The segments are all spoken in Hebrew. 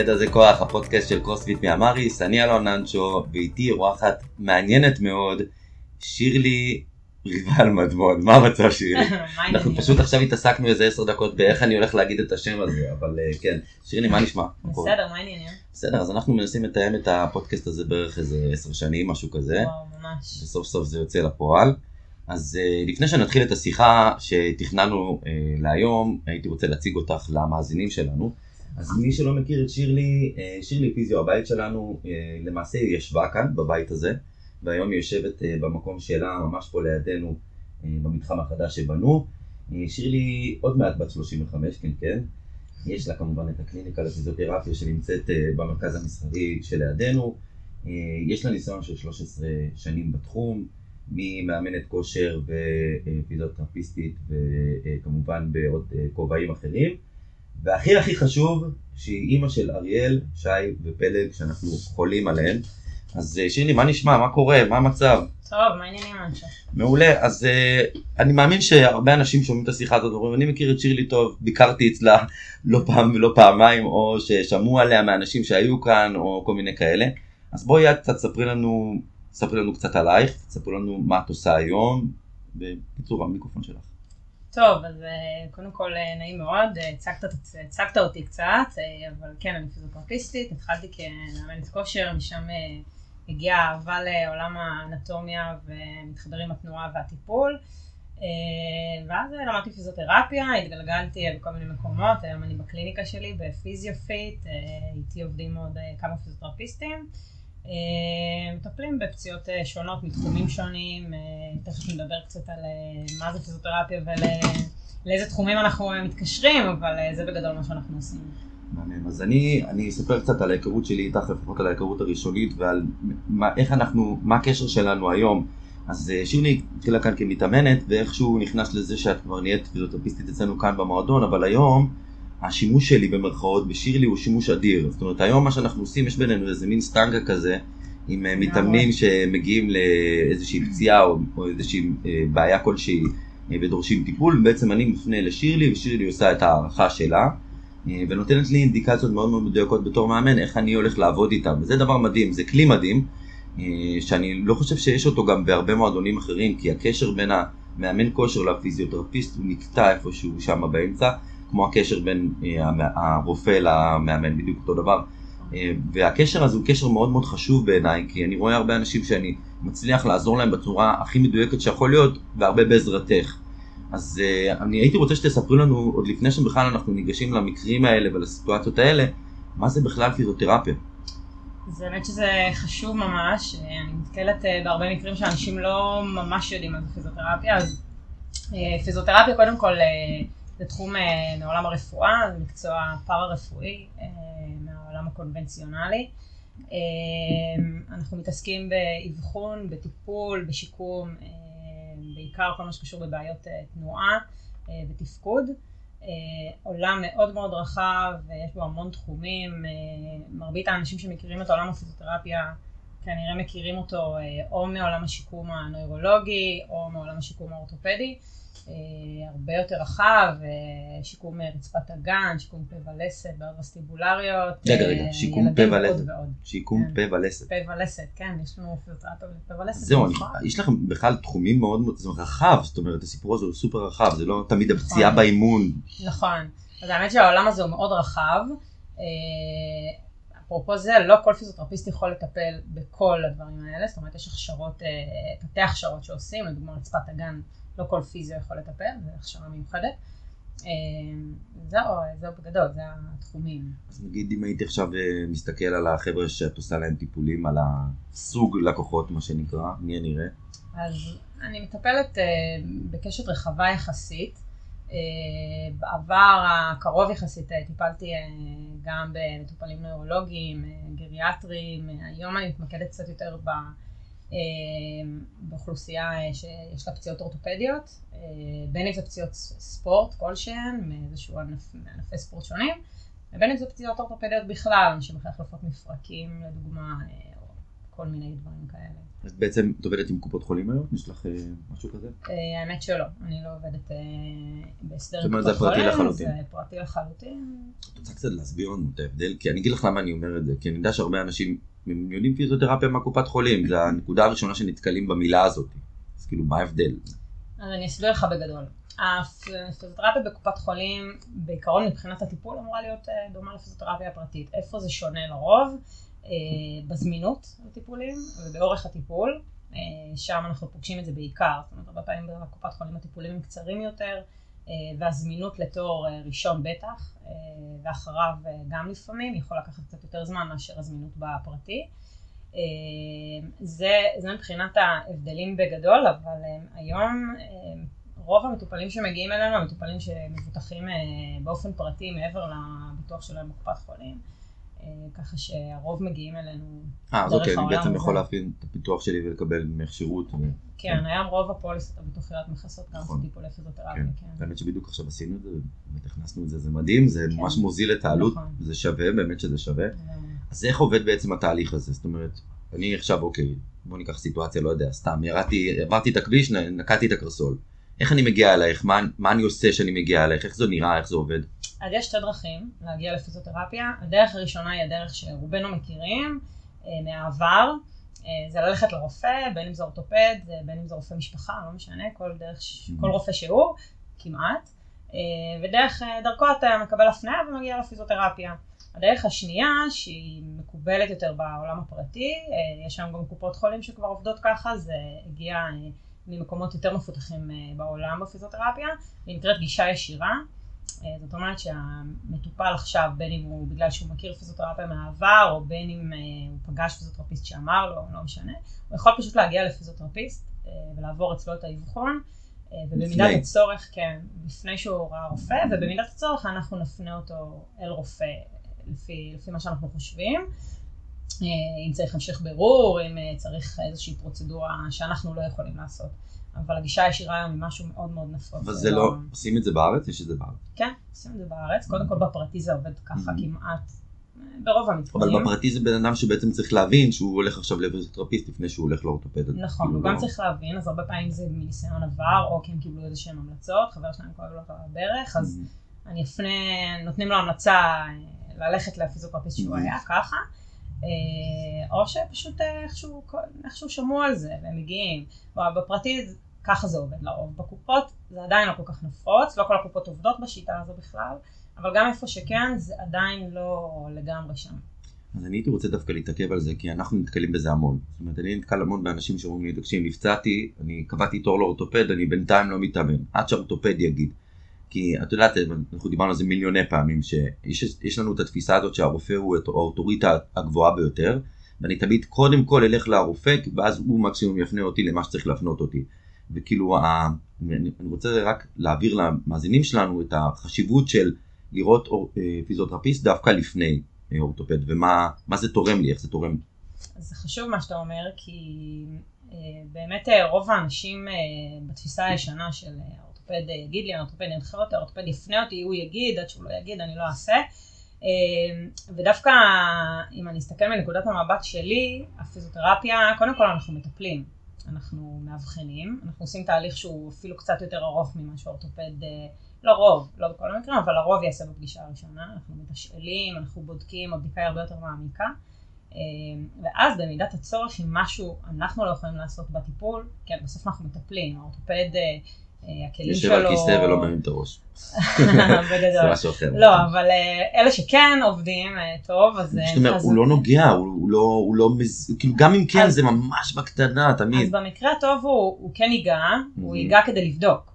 ידע זה כוח, הפודקאסט של קרוספיט מאמריס, אני אלון ננצ'ו, ואיתי אורחת מעניינת מאוד, שירלי ריבל מדמון, מה המצב שירלי? אנחנו פשוט עכשיו התעסקנו איזה עשר דקות באיך אני הולך להגיד את השם הזה, אבל אה, כן, שירלי מה נשמע? בסדר, מה העניינים? בסדר, אז אנחנו מנסים לתאם את הפודקאסט הזה בערך איזה עשר שנים, משהו כזה, וואו, ממש. וסוף סוף זה יוצא לפועל. אז אה, לפני שנתחיל את השיחה שתכננו אה, להיום, הייתי רוצה להציג אותך למאזינים שלנו. אז מי שלא מכיר את שירלי, אה, שירלי פיזיו הבית שלנו, אה, למעשה היא ישבה כאן בבית הזה, והיום היא יושבת אה, במקום שלה, ממש פה לידינו, במתחם החדש שבנו. שירלי עוד מעט בת 35, כן כן. יש לה כמובן את הקליניקה לפיזיותרפיה שנמצאת במרכז המסחרי שלידינו. יש לה ניסיון של 13 שנים בתחום, ממאמנת כושר ופיזיותרפיסטית וכמובן בעוד כובעים אחרים. והכי הכי חשוב, שהיא אימא של אריאל, שי ופלג, שאנחנו חולים עליהם. אז אה, שירלי, מה נשמע? מה קורה? מה המצב? טוב, מה העניינים אנשי? מעולה, אז uh, אני מאמין שהרבה אנשים שומעים את השיחה הזאת ואומרים, אני מכיר את שירלי טוב, ביקרתי אצלה לא פעם ולא פעמיים, או ששמעו עליה מאנשים שהיו כאן, או כל מיני כאלה. אז בואי את קצת ספרי לנו, ספרי לנו קצת עלייך, ספרי לנו מה את עושה היום, בקיצור המיקרופון שלך. טוב, אז אה, קודם כל אה, נעים מאוד, אה, הצגת, הצגת אותי קצת, אבל כן, אני פיזיותרפיסטית, התחלתי כמאמנת כושר, משם הגיעה אהבה לעולם האנטומיה ומתחבר עם התנועה והטיפול. ואז למדתי פיזיותרפיה, התגלגלתי בכל מיני מקומות, היום אני בקליניקה שלי בפיזיופיט, איתי עובדים עוד כמה פיזיותרפיסטים. אה, מטפלים בפציעות אה, שונות מתחומים שונים, אה, תכף נדבר קצת על מה זה פיזיותרפיה ולאיזה תחומים אנחנו מתקשרים, אבל זה בגדול מה שאנחנו עושים. מהמם. אז אני, אני אספר קצת על ההיכרות שלי איתך, לפחות על ההיכרות הראשונית ועל מה, איך אנחנו, מה הקשר שלנו היום. אז שירלי התחילה כאן כמתאמנת ואיכשהו נכנס לזה שאת כבר נהיית פיזיותרפיסטית אצלנו כאן במועדון, אבל היום השימוש שלי במרכאות בשירלי הוא שימוש אדיר. זאת אומרת היום מה שאנחנו עושים, יש בינינו איזה מין סטנגה כזה עם אה, מתאמנים שמגיעים לאיזושהי פציעה או, או איזושהי אה, בעיה כלשהי אה, ודורשים טיפול, בעצם אני מפנה לשירלי ושירלי עושה את ההערכה שלה. ונותנת לי אינדיקציות מאוד מאוד מדויקות בתור מאמן איך אני הולך לעבוד איתם וזה דבר מדהים זה כלי מדהים שאני לא חושב שיש אותו גם בהרבה מועדונים אחרים כי הקשר בין המאמן כושר לפיזיותרפיסט הוא נקטע איפשהו שם באמצע כמו הקשר בין אה, הרופא למאמן בדיוק אותו דבר. אה, והקשר הזה הוא קשר מאוד מאוד חשוב בעיניי כי אני רואה הרבה אנשים שאני מצליח לעזור להם בצורה הכי מדויקת שיכול להיות והרבה בעזרתך. אז uh, אני הייתי רוצה שתספרו לנו, עוד לפני שבכלל אנחנו ניגשים למקרים האלה ולסיטואציות האלה, מה זה בכלל פיזיותרפיה? אז האמת שזה חשוב ממש, אה, אני נתקלת אה, בהרבה מקרים שאנשים לא ממש יודעים מה זה פיזיותרפיה, אז אה, פיזיותרפיה קודם כל אה, זה תחום אה, מעולם הרפואה, זה מקצוע פארה-רפואי אה, מהעולם הקונבנציונלי. אה, אנחנו מתעסקים באבחון, בטיפול, בשיקום, בעיקר כל מה שקשור בבעיות תנועה ותפקוד. עולם מאוד מאוד רחב, ויש בו המון תחומים. מרבית האנשים שמכירים את עולם הפיזיותרפיה כנראה מכירים אותו אה, או מעולם השיקום הנוירולוגי או מעולם השיקום האורתופדי. אה, הרבה יותר רחב, אה, שיקום רצפת אגן, שיקום פה ולסת, בעיות וסטיבולריות. רגע, רגע, שיקום פה ולסת. שיקום כן. פה ולסת. פה ולסת, כן, יש לנו פיזיותרפיה בפה ולסת. זהו, נכון. יש לכם בכלל תחומים מאוד מאוד, זה רחב, זאת אומרת הסיפור הזה הוא סופר רחב, זה לא תמיד הפציעה נכון. באימון. נכון. אז האמת שהעולם הזה הוא מאוד רחב. אפרופו זה, לא כל פיזיותרפיסט יכול לטפל בכל הדברים האלה, זאת אומרת יש הכשרות, אה, תתי הכשרות שעושים, לדוגמה רצפת הגן, לא כל פיזיו יכול לטפל, זו הכשרה מיוחדת. אה, זהו, זהו בגדול, זה התחומים. אז נגיד אם הייתי עכשיו אה, מסתכל על החבר'ה שאת עושה להם טיפולים, על הסוג לקוחות מה שנקרא, מי אני אראה? אז אני מטפלת בקשת רחבה יחסית. אה, בעבר הקרוב יחסית אה, טיפלתי אה, גם במטופלים נוירולוגיים, גריאטריים, היום אני מתמקדת קצת יותר ב, באוכלוסייה שיש לה פציעות אורתופדיות, בין אם זה פציעות ספורט כלשהן, מאיזשהו ענף, מענפי ספורט שונים, ובין אם זה פציעות אורתופדיות בכלל, אנשים אחרי החלפות מפרקים לדוגמה, כל מיני דברים כאלה. את בעצם את עובדת עם קופות חולים היום? יש לך אה, משהו כזה? אה, האמת שלא, אני לא עובדת אה, בהסדר זאת אומרת, עם זה קופות פרטי חולים, לחלוטין. זה פרטי לחלוטין. את רוצה קצת להסביר לנו את ההבדל? כי אני אגיד לך למה אני אומר את זה, כי אני יודע שהרבה אנשים יודעים פיזיותרפיה מהקופת חולים, זה הנקודה הראשונה שנתקלים במילה הזאת. אז כאילו, מה ההבדל? אז אני אסביר לך בגדול. הפיזיותרפיה בקופת חולים, בעיקרון מבחינת הטיפול, אמורה להיות דומה לפיזיותרפיה הפרטית. איפה זה שונה לרוב? אה, בזמינות הטיפולים ובאורך הטיפול. אה, שם אנחנו פוגשים את זה בעיקר. זאת אומרת, הרבה פעמים בקופת חולים הטיפולים הם קצרים יותר, אה, והזמינות לתור אה, ראשון בטח, ואחריו גם לפעמים, יכול לקחת קצת יותר זמן מאשר הזמינות בפרטי. זה, זה מבחינת ההבדלים בגדול, אבל היום רוב המטופלים שמגיעים אלינו, המטופלים שמבוטחים באופן פרטי מעבר לביטוח שלהם בקופת חולים, ככה שהרוב מגיעים אלינו אה, אז דרך אוקיי, אני העולם בעצם. יכול להפעיל את הפיתוח שלי ולקבל ממך שירות. ו- כן, היום רוב הפוליסות הביטוחיות מכסות גם נכון. טיפולי פיזיותרפיה, כן. כן. האמת שבדיוק עכשיו עשינו את זה, באמת הכנסנו את זה, זה מדהים, זה כן. ממש מוזיל את העלות, נכון. זה שווה, באמת שזה שווה. אז איך עובד בעצם התהליך הזה? זאת אומרת, אני עכשיו, אוקיי, בוא ניקח סיטואציה, לא יודע, סתם, ירדתי, עברתי את הכביש, נקעתי את הקרסול. איך אני מגיע אלייך? מה, מה אני עושה שאני מגיע אלייך? איך זה נראה? איך זה עובד? אז יש שתי דרכים להגיע לפיזיותרפיה. הדרך הראשונה היא הדרך שרובנו מכירים אה, מהעבר. אה, זה ללכת לרופא, בין אם זה אורתופד, אה, בין אם זה רופא משפחה, לא משנה, כל, דרך, Mhm. כל רופא שהוא, כמעט. ודרך, דרכו אתה מקבל הפניה ומגיע לפיזיותרפיה. הדרך השנייה, שהיא מקובלת יותר בעולם הפרטי, יש שם גם קופות חולים שכבר עובדות ככה, זה הגיע ממקומות יותר מפותחים בעולם בפיזיותרפיה, והיא נקראת גישה ישירה. אה, זאת אומרת שהמטופל עכשיו, בין אם הוא בגלל שהוא מכיר פיזיותרפיה מהעבר, או בין אם אה, הוא פגש פיזיותרפיסט שאמר לו, לא משנה, הוא יכול פשוט להגיע לפיזיותרפיסט אה, ולעבור אצלו את האבחון, ובמידת. הצורך, כן, לפני שהוא ראה רופא, ובמידת הצורך אנחנו נפנה אותו אל רופא לפי, לפי מה שאנחנו חושבים. אם צריך המשך בירור, אם צריך איזושהי פרוצדורה שאנחנו לא יכולים לעשות. אבל הגישה הישירה היום היא משהו מאוד מאוד נפוץ. אבל זה לא, עושים את זה בארץ? יש את זה בארץ. כן, עושים את זה בארץ. קודם כל בפרטי זה עובד ככה Mhm. כמעט אה, ברוב אבל המקרים. בפרטי זה בן אדם שבעצם צריך להבין שהוא הולך עכשיו לפיזיותרפיסט לפני שהוא הולך לאורתופד. נכון, כאילו הוא גם לא- צריך להבין, אז הרבה פעמים זה מניסיון עבר, או כי הם קיבלו איזה שהם המלצות, חבר שלהם כואב לו בברך, אז Mhm. אני אפנה, נותנים לו המלצה אה, ללכת לפיזיותרפיסט שהוא Mhm. היה ככה, או שפשוט אה, איכשהו, איכשהו שמעו על זה והם מגיעים. בפרטי ככה זה עובד לרוב. בקופות זה עדיין לא כל כך נפוץ, לא כל הקופות עובדות בשיטה הזו בכלל, אבל גם איפה שכן זה עדיין לא לגמרי שם. אז אני הייתי רוצה דווקא להתעכב על זה, כי אנחנו נתקלים בזה המון. זאת אומרת, אני נתקל המון באנשים שאומרים לי, תקשיב, נפצעתי, אני קבעתי תור לאורתופד, אני בינתיים לא מתאמן, עד שהאורתופד יגיד. כי את יודעת, אנחנו דיברנו על זה מיליוני פעמים, שיש יש לנו את התפיסה הזאת שהרופא הוא האוטוריטה הגבוהה ביותר, ואני תמיד קודם כל אלך לרופא, ואז הוא מקסימום יפנה אותי למה שצריך להפנות אותי. וכאילו. אני רוצה רק להעביר למאזינים שלנו את החשיבות של לראות אה, פיזיותרפיסט דווקא לפני אה, אורתופד, ומה מה זה תורם לי, איך זה תורם. אז זה חשוב מה שאתה אומר, כי אה, באמת רוב האנשים בתפיסה הישנה של האורתופד אה, יגיד לי, האורתופד ינחה אותי, האורתופד יפנה אותי, הוא יגיד, עד שהוא לא יגיד, אני לא אעשה. אה, ודווקא אם אני אסתכל מנקודת המבט שלי, הפיזיותרפיה, קודם כל אנחנו מטפלים, אנחנו מאבחנים, אנחנו עושים תהליך שהוא אפילו קצת יותר ארוך ממה שאורתופד, אה, לרוב, לא בכל המקרים, אבל לרוב יעשה בפגישה הראשונה, אנחנו מתשאלים, אנחנו בודקים, הבדיקה היא הרבה יותר מעמיקה. אה, ואז במידת הצורך, אם משהו אנחנו לא יכולים לעשות בטיפול, כן, בסוף אנחנו מטפלים, האורתופד, אה, הכלים יושב שלו... על כיסא ולא מרים את הראש. זה בגדול. משהו אחר. לא, אבל אה, אלה שכן עובדים אה, טוב, אז... זאת אומרת, אז- הוא לא נוגע, הוא לא, הוא לא, כאילו גם אם כן אז- זה ממש בקטנה אז תמיד. במקרה הטוב הוא, כן ייגע, הוא. ייגע כדי לבדוק.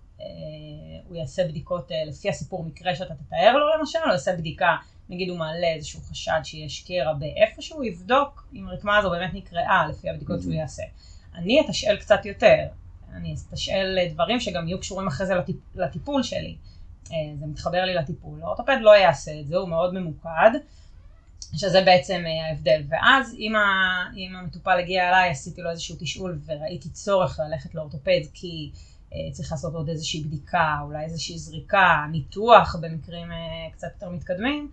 הוא יעשה בדיקות לפי הסיפור מקרה שאתה תתאר לו למשל, הוא יעשה בדיקה, נגיד הוא מעלה איזשהו חשד שיש קרע באיפשהו, יבדוק אם הרקמה הזו באמת נקרעה לפי הבדיקות שהוא. יעשה. אני אתשאל קצת יותר, אני אתשאל דברים שגם יהיו קשורים אחרי זה לטיפ, לטיפול שלי. אה, זה מתחבר לי לטיפול. האורתופד לא יעשה את זה, הוא מאוד ממוקד. שזה בעצם אה, ההבדל. ואז אם, ה, אם המטופל הגיע אליי, עשיתי לו איזשהו תשאול וראיתי צורך ללכת לאורתופד כי אה, צריך לעשות עוד איזושהי בדיקה, אולי איזושהי זריקה, ניתוח במקרים קצת יותר מתקדמים,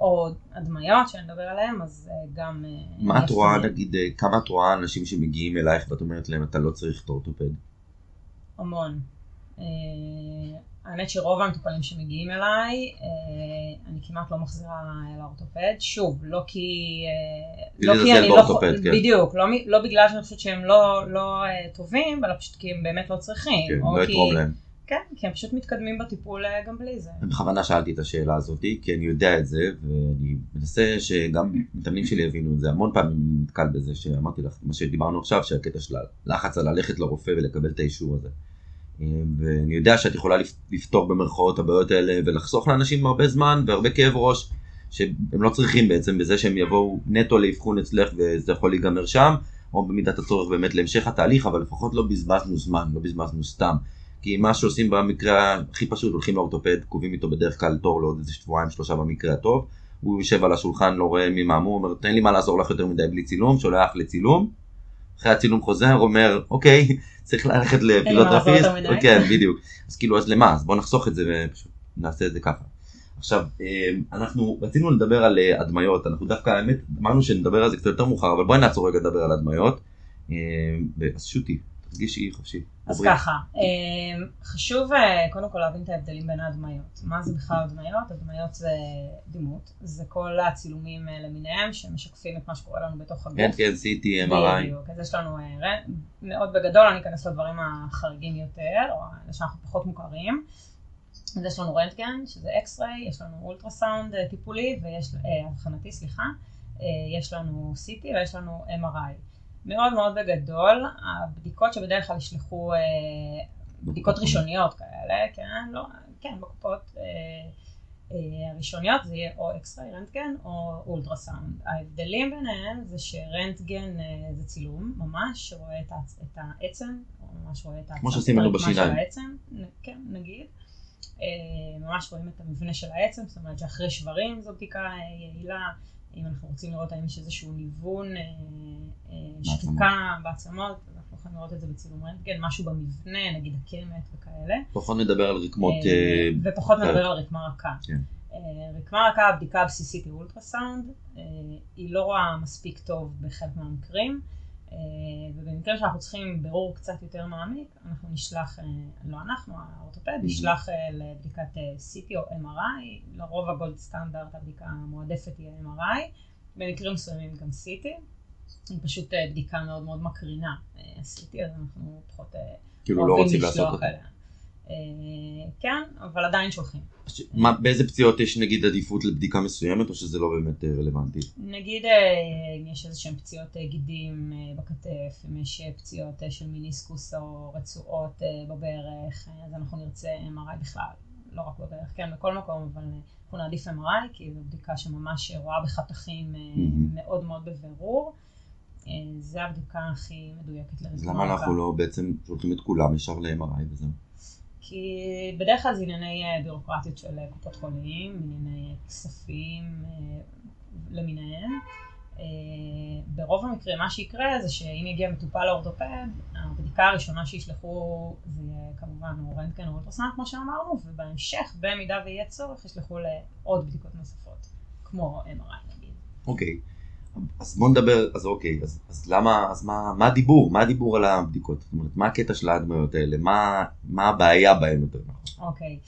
או הדמיות שנדבר עליהן, אז גם... מה את רואה, נגיד, כמה את רואה אנשים שמגיעים אלייך ואת אומרת להם, אתה לא צריך את האורתופד? המון. האמת שרוב המטופלים שמגיעים אליי, אני כמעט לא מחזירה לאורתופד. שוב, לא כי... לא כי אני לא... כן. בדיוק, לא, לא בגלל שאני חושבת שהם לא, לא טובים, אלא פשוט כי הם באמת לא צריכים. כן, לא יתרום להם. כן, כי הם פשוט מתקדמים בטיפול גם בלי זה. בכוונה שאלתי את השאלה הזאת, כי אני יודע את זה, ואני מנסה שגם מתאמנים שלי יבינו את זה. המון פעמים אני נתקל בזה, שאמרתי לך, מה שדיברנו עכשיו, שהקטע של הלחץ על ללכת לרופא ולקבל את האישור הזה. ואני יודע שאת יכולה לפתור במרכאות הבעיות האלה ולחסוך לאנשים הרבה זמן והרבה כאב ראש שהם לא צריכים בעצם בזה שהם יבואו נטו לאבחון אצלך וזה יכול להיגמר שם או במידת הצורך באמת להמשך התהליך אבל לפחות לא בזבזנו זמן, לא בזבזנו סתם כי מה שעושים במקרה הכי פשוט הולכים לאורתופד, קובעים איתו בדרך כלל תור לעוד איזה שבועיים שלושה במקרה הטוב הוא יושב על השולחן לא רואה מי מה הוא אומר תן לי מה לעזור לך יותר מדי בלי צילום שולח לצילום. אחרי הצילום חוזר אומר אוקיי צריך ללכת לפיזיותרפיסט, כן בדיוק, אז כאילו אז למה, אז בוא נחסוך את זה ופשוט נעשה את זה ככה. עכשיו אמ, אנחנו רצינו לדבר על אה, הדמיות, אנחנו דווקא האמת אמרנו שנדבר על זה קצת יותר מאוחר, אבל בואי נעצור רגע לדבר על הדמיות, אמ, אז שוטי. תרגישי חופשי. אז ככה, אמ, חשוב אה, קודם כל להבין את ההבדלים בין ההדמיות. מה זה בכלל הדמיות? הדמיות זה דימות, זה כל הצילומים אה, למיניהם שמשקפים את מה שקורה לנו בתוך הגוף. כן, כן, CT, MRI. בדיוק, אז יש לנו אה, מאוד בגדול, אני אכנס לדברים החריגים יותר, או אלה שאנחנו פחות מוכרים. אז יש לנו רנטגן, שזה X-ray, יש לנו אולטרסאונד טיפולי, ויש, אבחנתי, סליחה, יש לנו CT ויש לנו MRI. מאוד מאוד בגדול, הבדיקות שבדרך כלל ישלחו, אה, בדיקות ראשוניות כאלה, כן, לא, כן, בקופות אה, אה, הראשוניות זה יהיה או X-ray רנטגן או אולטרסאונד. ההבדלים ביניהם זה שרנטגן זה צילום ממש, שרואה את, את העצם, ממש רואה את העצם. כמו שעושים לנו בשיניים. כן, נגיד. ממש רואים את המבנה של העצם, זאת אומרת שאחרי שברים זו בדיקה יעילה. אם אנחנו רוצים לראות האם יש איזשהו ניוון, שחיקה בעצמות, אנחנו יכולים לראות את זה בצילום רנטגן, משהו במבנה, נגיד הקמת וכאלה. פחות נדבר על רקמות... אה, ופחות נדבר על רקמה רכה. כן. רקמה רכה, הבדיקה הבסיסית היא אולטרסאונד, היא לא רואה מספיק טוב בחלק מהמקרים. אה, ובמקרה שאנחנו צריכים בירור קצת יותר מעמיק, אנחנו נשלח, אה, לא אנחנו, האורתופד, נשלח אה, לבדיקת CT או MRI, לרוב הגולד סטנדרט הבדיקה המועדפת היא MRI, במקרים מסוימים גם CT, היא פשוט בדיקה מאוד מאוד מקרינה, CT, אז אנחנו פחות כאילו לא רוצים לעשות אליה. כן, אבל עדיין שולחים. מה, באיזה פציעות יש נגיד עדיפות לבדיקה מסוימת או שזה לא באמת אה, רלוונטי? נגיד אה, אם יש איזה שהם פציעות אה, גידים בכתף, אם יש פציעות של מיניסקוס או רצועות בברך, אז אנחנו נרצה MRI בכלל, לא רק בברך, כן, בכל מקום, אבל אנחנו נעדיף MRI כי זו בדיקה שממש רואה בחתכים מאוד מאוד בבירור. זה הבדיקה הכי מדויקת לרקמה. אז למה אנחנו לא בעצם שולחים את כולם ישר ל-MRI וזהו? כי בדרך כלל זה ענייני אה, ביורוקרטיות של אה, קופות חולים, ענייני כספים אה, למיניהם. ברוב המקרים מה שיקרה זה שאם יגיע מטופל לאורתופד, הבדיקה הראשונה שישלחו זה יהיה כמובן רנטגן או אולטרסנט כמו שאמרנו, ובהמשך במידה ויהיה צורך ישלחו לעוד בדיקות נוספות, כמו MRI נגיד. אוקיי. Okay. אז בוא נדבר, אז אוקיי, אז, אז למה, אז מה, מה הדיבור? מה הדיבור על הבדיקות? זאת אומרת, מה הקטע של ההדמיות האלה? מה, מה הבעיה בהם יותר נכון? אוקיי,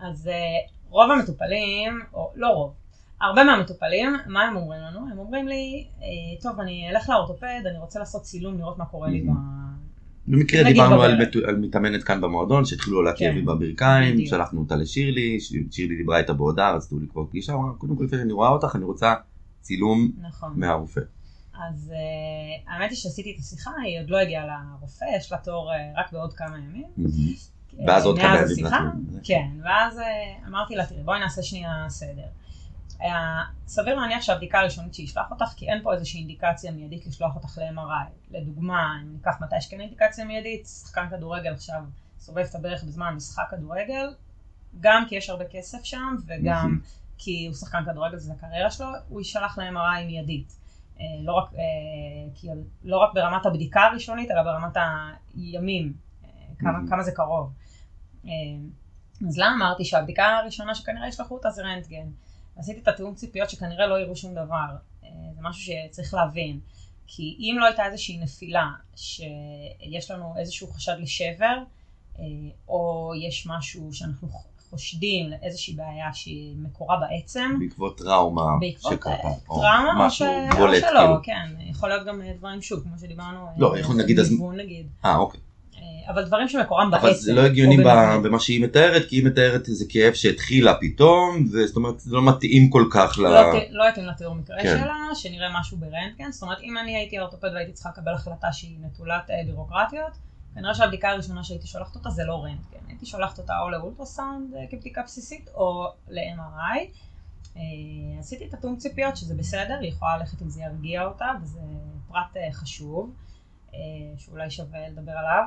אז uh, רוב המטופלים, או לא רוב, הרבה מהמטופלים, מה הם אומרים לנו? הם אומרים לי, אה, טוב, אני אלך לאורתופד, אני רוצה לעשות צילום, לראות מה קורה לי ב... במקרה דיברנו על, מת... על מתאמנת כאן במועדון שהתחילו להכיר כן. לי בברכיים, שלחנו אותה לשירלי, שירלי דיברה איתה בהודעה, רצו לקרוא פגישה, קודם כל לפני שאני רואה אותך אני רוצה צילום נכון. מהרופא. אז uh, האמת היא שעשיתי את השיחה, היא עוד לא הגיעה לרופא, יש לה תור uh, רק בעוד כמה ימים. Mm-hmm. ואז עוד כמה ימים. כן, ואז uh, אמרתי לה, תראי, בואי נעשה שנייה סדר. Uh, סביר להניח שהבדיקה הראשונית שישלח אותך, כי אין פה איזושהי אינדיקציה מיידית לשלוח אותך ל-MRI. לדוגמה, אם ניקח מתי שכן אינדיקציה מיידית, שחקן כדורגל עכשיו סובב את הברך בזמן משחק כדורגל, גם כי יש הרבה כסף שם, וגם mm-hmm. כי הוא שחקן כדורגל, זה הקריירה שלו, הוא יישלח ל-MRI מיידית. אה, לא רק, אה, כי, לא רק ברמת הבדיקה הראשונית, אלא ברמת הימים, אה, כמה, mm-hmm. כמה זה קרוב. אז למה אמרתי שהבדיקה הראשונה שכנראה ישלחו אותה זה רנטגן? עשיתי את התיאום ציפיות שכנראה לא יראו שום דבר. זה משהו שצריך להבין. כי אם לא הייתה איזושהי נפילה, שיש לנו איזשהו חשד לשבר, או יש משהו שאנחנו חושדים לאיזושהי בעיה שהיא מקורה בעצם. בעקבות טראומה בעקבות שקרתה. אה, או טראומה משהו או בולט, שלא, כאילו. כן, יכול להיות גם דברים שוב, כמו שדיברנו, לא, אה, יכול נגיד, אז- נגיד, אה, אוקיי. אה, אבל דברים שמקורם בעצם. אבל זה לא הגיוני או ב-. במה שהיא מתארת, כי היא מתארת איזה כאב שהתחילה פתאום, וזאת אומרת, זה לא מתאים כל כך ל... לא ת- לא יתאים לתיאור מקרה כן. שלה, שנראה משהו ברנטגן, זאת אומרת אם אני הייתי אורתופד והייתי צריכה לקבל החלטה שהיא נטולת אה, בירוקרטיות, כנראה שהבדיקה הראשונה שהייתי שולחת אותה זה לא רנטגן, הייתי שולחת אותה או לאולטרסאונד אה, כבדיקה בסיסית או ל-MRI. אה, עשיתי את התאום ציפיות שזה בסדר, היא יכולה ללכת אם זה ירגיע אותה, וזה פרט אה, חשוב, שאולי שווה לדבר עליו.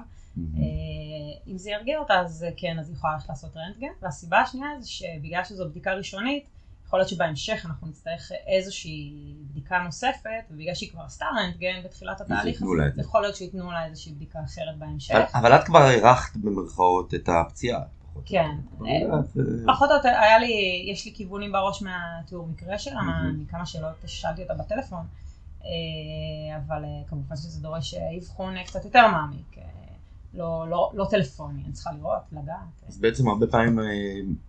אם זה ירגיע אותה אז כן, אז היא יכולה ללכת לעשות רנטגן. והסיבה השנייה זה שבגלל שזו בדיקה ראשונית, יכול להיות שבהמשך אנחנו נצטרך איזושהי בדיקה נוספת, ובגלל שהיא כבר עשתה רנטגן בתחילת התהליך, זה. יכול להיות שייתנו לה איזושהי בדיקה אחרת בהמשך. אבל- אבל את כבר הארכת במרכאות את הפציעה. כן. את, אה, פחות או יותר, היה לי, יש לי כיוונים בראש מהתיאור מקרה שלה. מכמה שאלות ששאלתי אותה בטלפון, אה, אבל אה, כמובן שזה דורש אבחון קצת יותר מעמיק, לא, לא, לא טלפוני, אני צריכה לראות, לדעת. אז בעצם הרבה פעמים אה,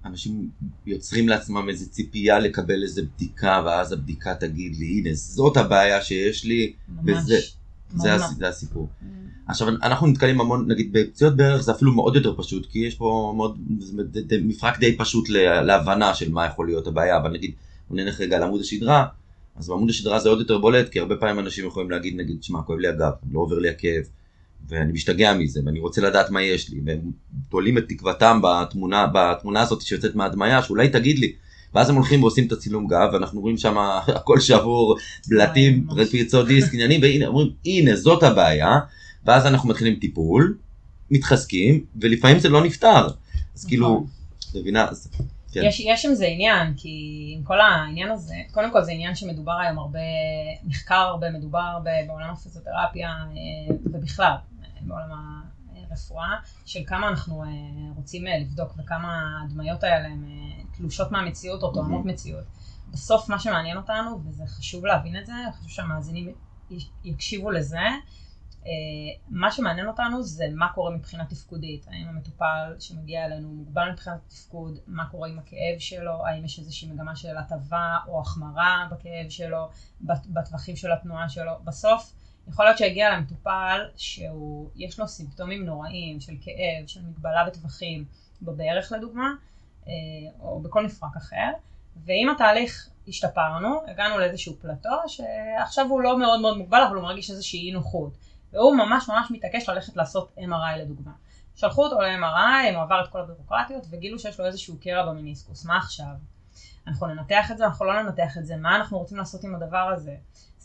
אנשים יוצרים לעצמם איזו ציפייה לקבל איזו בדיקה, ואז הבדיקה תגיד לי, הנה, זאת הבעיה שיש לי, ממש. וזה- זה ממש. הס- זה הסיפור. Mm, עכשיו אנחנו נתקלים המון נגיד בפציעות ברך זה אפילו מאוד יותר פשוט כי יש פה מאוד זה מפרק די פשוט להבנה של מה יכול להיות הבעיה אבל נגיד בוא נלך רגע על עמוד השדרה אז בעמוד השדרה זה עוד יותר בולט כי הרבה פעמים אנשים יכולים להגיד נגיד שמע כואב לי הגב לא עובר לי הכאב ואני משתגע מזה ואני רוצה לדעת מה יש לי והם תולים את תקוותם בתמונה בתמונה הזאת שיוצאת מהדמיה שאולי תגיד לי ואז הם הולכים ועושים את הצילום גב ואנחנו רואים שם הכל שבור בלטים ממש. פרצות דיסק עניינים והנה אומרים הנה זאת הבעיה ואז אנחנו מתחילים טיפול, מתחזקים, ולפעמים זה לא נפתר. אז כאילו, נכון. מבינה? כן. יש, יש עם זה עניין, כי עם כל העניין הזה, קודם כל זה עניין שמדובר היום הרבה, נחקר הרבה, מדובר הרבה בעולם הפיזיותרפיה אה, ובכלל בעולם הרפואה, של כמה אנחנו אה, רוצים אה, לבדוק וכמה הדמיות האלה הן אה, תלושות מהמציאות או תואמות מציאות. בסוף מה שמעניין אותנו, וזה חשוב להבין את זה, חשוב שהמאזינים יקשיבו לזה, מה שמעניין אותנו זה מה קורה מבחינה תפקודית, האם המטופל שמגיע אלינו מוגבל מבחינת תפקוד, מה קורה עם הכאב שלו, האם יש איזושהי מגמה של הטבה או החמרה בכאב שלו, בטווחים של התנועה שלו. בסוף יכול להיות שהגיע למטופל שיש לו סימפטומים נוראים של כאב, של מגבלה בטווחים, בברך לדוגמה, אה, או בכל מפרק אחר, ועם התהליך השתפרנו, הגענו לאיזשהו פלטו שעכשיו הוא לא מאוד מאוד מוגבל אבל הוא מרגיש איזושהי אי נוחות. והוא ממש ממש מתעקש ללכת לעשות MRI לדוגמה. שלחו אותו ל-MRI, הוא עבר את כל הבירוקרטיות וגילו שיש לו איזשהו קרע במיניסקוס, מה עכשיו? אנחנו ננתח את זה, אנחנו לא ננתח את זה, מה אנחנו רוצים לעשות עם הדבר הזה?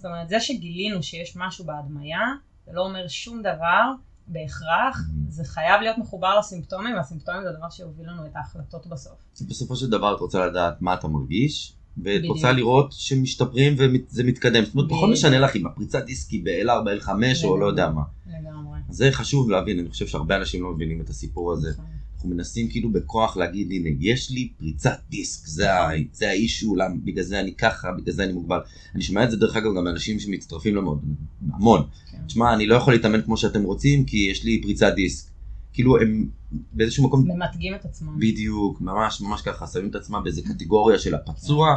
זאת אומרת, זה שגילינו שיש משהו בהדמיה, זה לא אומר שום דבר בהכרח, Mhm. זה חייב להיות מחובר לסימפטומים, והסימפטומים זה הדבר שיוביל לנו את ההחלטות בסוף. בסופו של דבר את רוצה לדעת מה אתה מרגיש, ואת בדיוק. רוצה לראות שמשתפרים וזה מתקדם. זאת אומרת, פחות. משנה לך אם הפריצת דיסק היא ב-L4, L5 או לא יודע מה. לגמרי. זה חשוב להבין, אני חושב שהרבה אנשים לא מבינים את הסיפור הזה. אנחנו מנסים כאילו בכוח להגיד, הנה, יש לי פריצת דיסק, זה, ה- זה האישו, למה- בגלל זה אני ככה, בגלל זה אני מוגבל. אני שומע את זה דרך אגב גם מאנשים שמצטרפים למוד, המון. כן. תשמע, אני לא יכול להתאמן כמו שאתם רוצים, כי יש לי פריצת דיסק. כאילו הם באיזשהו מקום, ממתגים את עצמם. בדיוק, ממש ממש ככה, שמים את עצמם באיזה קטגוריה של הפצוע,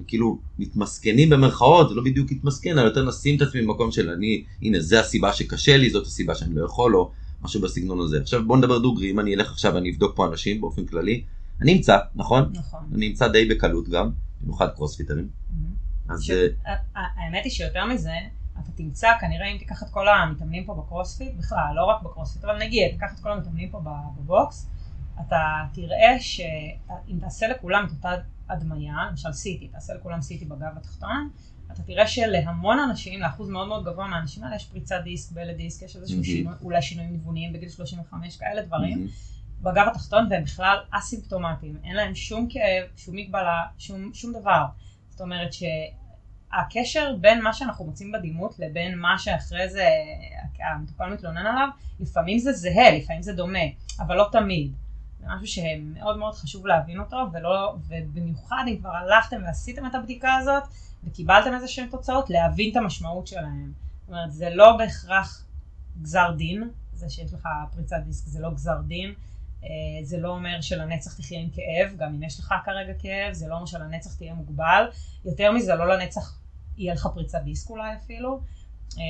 וכאילו מתמסכנים במרכאות, זה לא בדיוק התמסכן, אלא יותר נשים את עצמי במקום של אני, הנה, זה הסיבה שקשה לי, זאת הסיבה שאני לא יכול, או משהו בסגנון הזה. עכשיו בוא נדבר דוגרי, אם אני אלך עכשיו ואני אבדוק פה אנשים באופן כללי, אני אמצא, נכון? נכון. אני אמצא די בקלות גם, במיוחד קרוספיטרים. Mhm. אז ש- אה, האמת היא שיותר מזה, אתה תמצא כנראה אם תיקח את כל המתאמנים פה בקרוספיט, בכלל, לא רק בקרוספיט, אבל נגיד, תיקח את כל המתאמנים פה ב box, אתה תראה שאם תעשה לכולם את אותה הדמיה, למשל CT, תעשה לכולם CT בגב התחתון, אתה תראה שלהמון אנשים, לאחוז מאוד מאוד גבוה מהאנשים האלה, יש פריצת דיסק, בלט דיסק, יש איזשהו מהמם. שינוי, אולי שינויים ניווניים בגיל 35, כאלה דברים. מהמם. בגב התחתון והם בכלל אסימפטומטיים, אין להם שום כאב, שום מגבלה, שום, שום דבר. זאת אומרת שהקשר בין מה שאנחנו מוצאים בדימות לבין מה שאחרי זה המטופל מתלונן עליו, לפעמים זה זהה, לפעמים זה דומה, אבל לא תמיד. זה משהו שמאוד מאוד חשוב להבין אותו, ולא, ובמיוחד אם כבר הלכתם ועשיתם את הבדיקה הזאת, וקיבלתם איזה שהן תוצאות, להבין את המשמעות שלהם. זאת אומרת, זה לא בהכרח גזר דין, זה שיש לך פריצת דיסק זה לא גזר דין, אה, זה לא אומר שלנצח תחיה עם כאב, גם אם יש לך כרגע כאב, זה לא אומר שלנצח תהיה מוגבל, יותר מזה לא לנצח יהיה לך פריצת דיסק אולי אפילו. אה,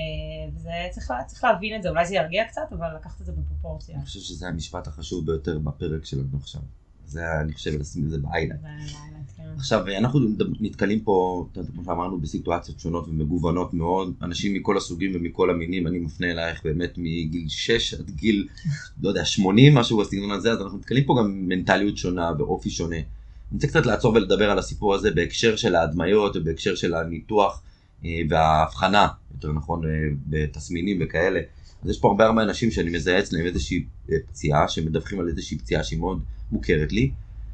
וזה צריך, צריך להבין את זה, אולי זה ירגיע קצת, אבל לקחת את זה בפרופורציה. אני חושב שזה המשפט החשוב ביותר בפרק שלנו עכשיו. זה, אני חושב, לשים את זה באיילנד. כן. עכשיו, אנחנו נתקלים פה, כמו שאמרנו, בסיטואציות שונות ומגוונות מאוד, אנשים מכל הסוגים ומכל המינים, אני מפנה אלייך באמת מגיל 6 עד גיל, לא יודע, 80, משהו בסגנון הזה, אז אנחנו נתקלים פה גם מנטליות שונה ואופי שונה. אני רוצה קצת לעצור ולדבר על הסיפור הזה בהקשר של ההדמיות ובהקשר של הניתוח אה, וההבחנה, יותר נכון, אה, בתסמינים וכאלה. אז יש פה הרבה הרבה אנשים שאני מזהה אצלם איזושהי אה, פציעה, שמדווחים על איזושהי פציעה שהיא מאוד מוכרת לי,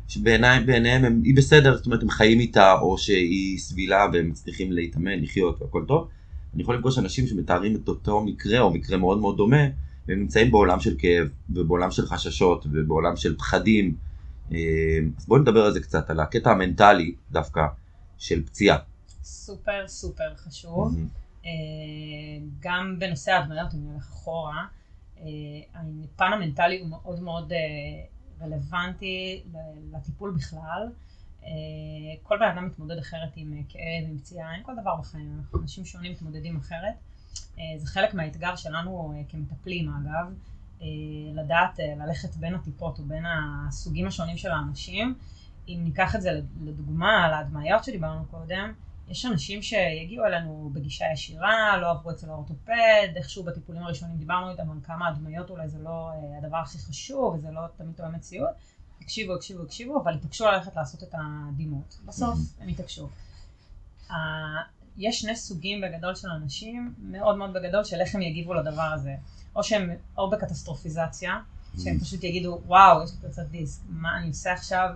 שבעיניהם הם, היא בסדר, זאת אומרת הם חיים איתה, או שהיא סבילה והם מצליחים להתאמן, לחיות והכל טוב. אני יכול לפגוש אנשים שמתארים את אותו מקרה, או מקרה מאוד מאוד דומה, והם נמצאים בעולם של כאב, ובעולם של חששות, ובעולם של פחדים. אז בואו נדבר על זה קצת, על הקטע המנטלי דווקא של פציעה. סופר סופר חשוב. Mm-hmm. גם בנושא ההדמיות, אם נלך אחורה, אה, הפן המנטלי הוא מאוד מאוד אה, רלוונטי לטיפול בכלל. כל בן אדם מתמודד אחרת עם כאב, עם פציעה, עם כל דבר בחיים, אנחנו אנשים שונים מתמודדים אחרת. זה חלק מהאתגר שלנו כמטפלים אגב, לדעת ללכת בין הטיפות ובין הסוגים השונים של האנשים. אם ניקח את זה לדוגמה על ההדמיות שדיברנו קודם, יש אנשים שיגיעו אלינו בגישה ישירה, לא עברו אצל האורתופד, איכשהו בטיפולים הראשונים דיברנו איתם על כמה הדמיות אולי זה לא אה, הדבר הכי חשוב, וזה לא תמיד תואם מציאות. הקשיבו, הקשיבו, הקשיבו, אבל התעקשו ללכת לעשות את הדימות. בסוף הם התעקשו. יש שני סוגים בגדול של אנשים, מאוד מאוד בגדול, של איך הם יגיבו לדבר הזה. או שהם או בקטסטרופיזציה, שהם פשוט יגידו, וואו, יש לי פרצת דיסק, מה אני עושה עכשיו?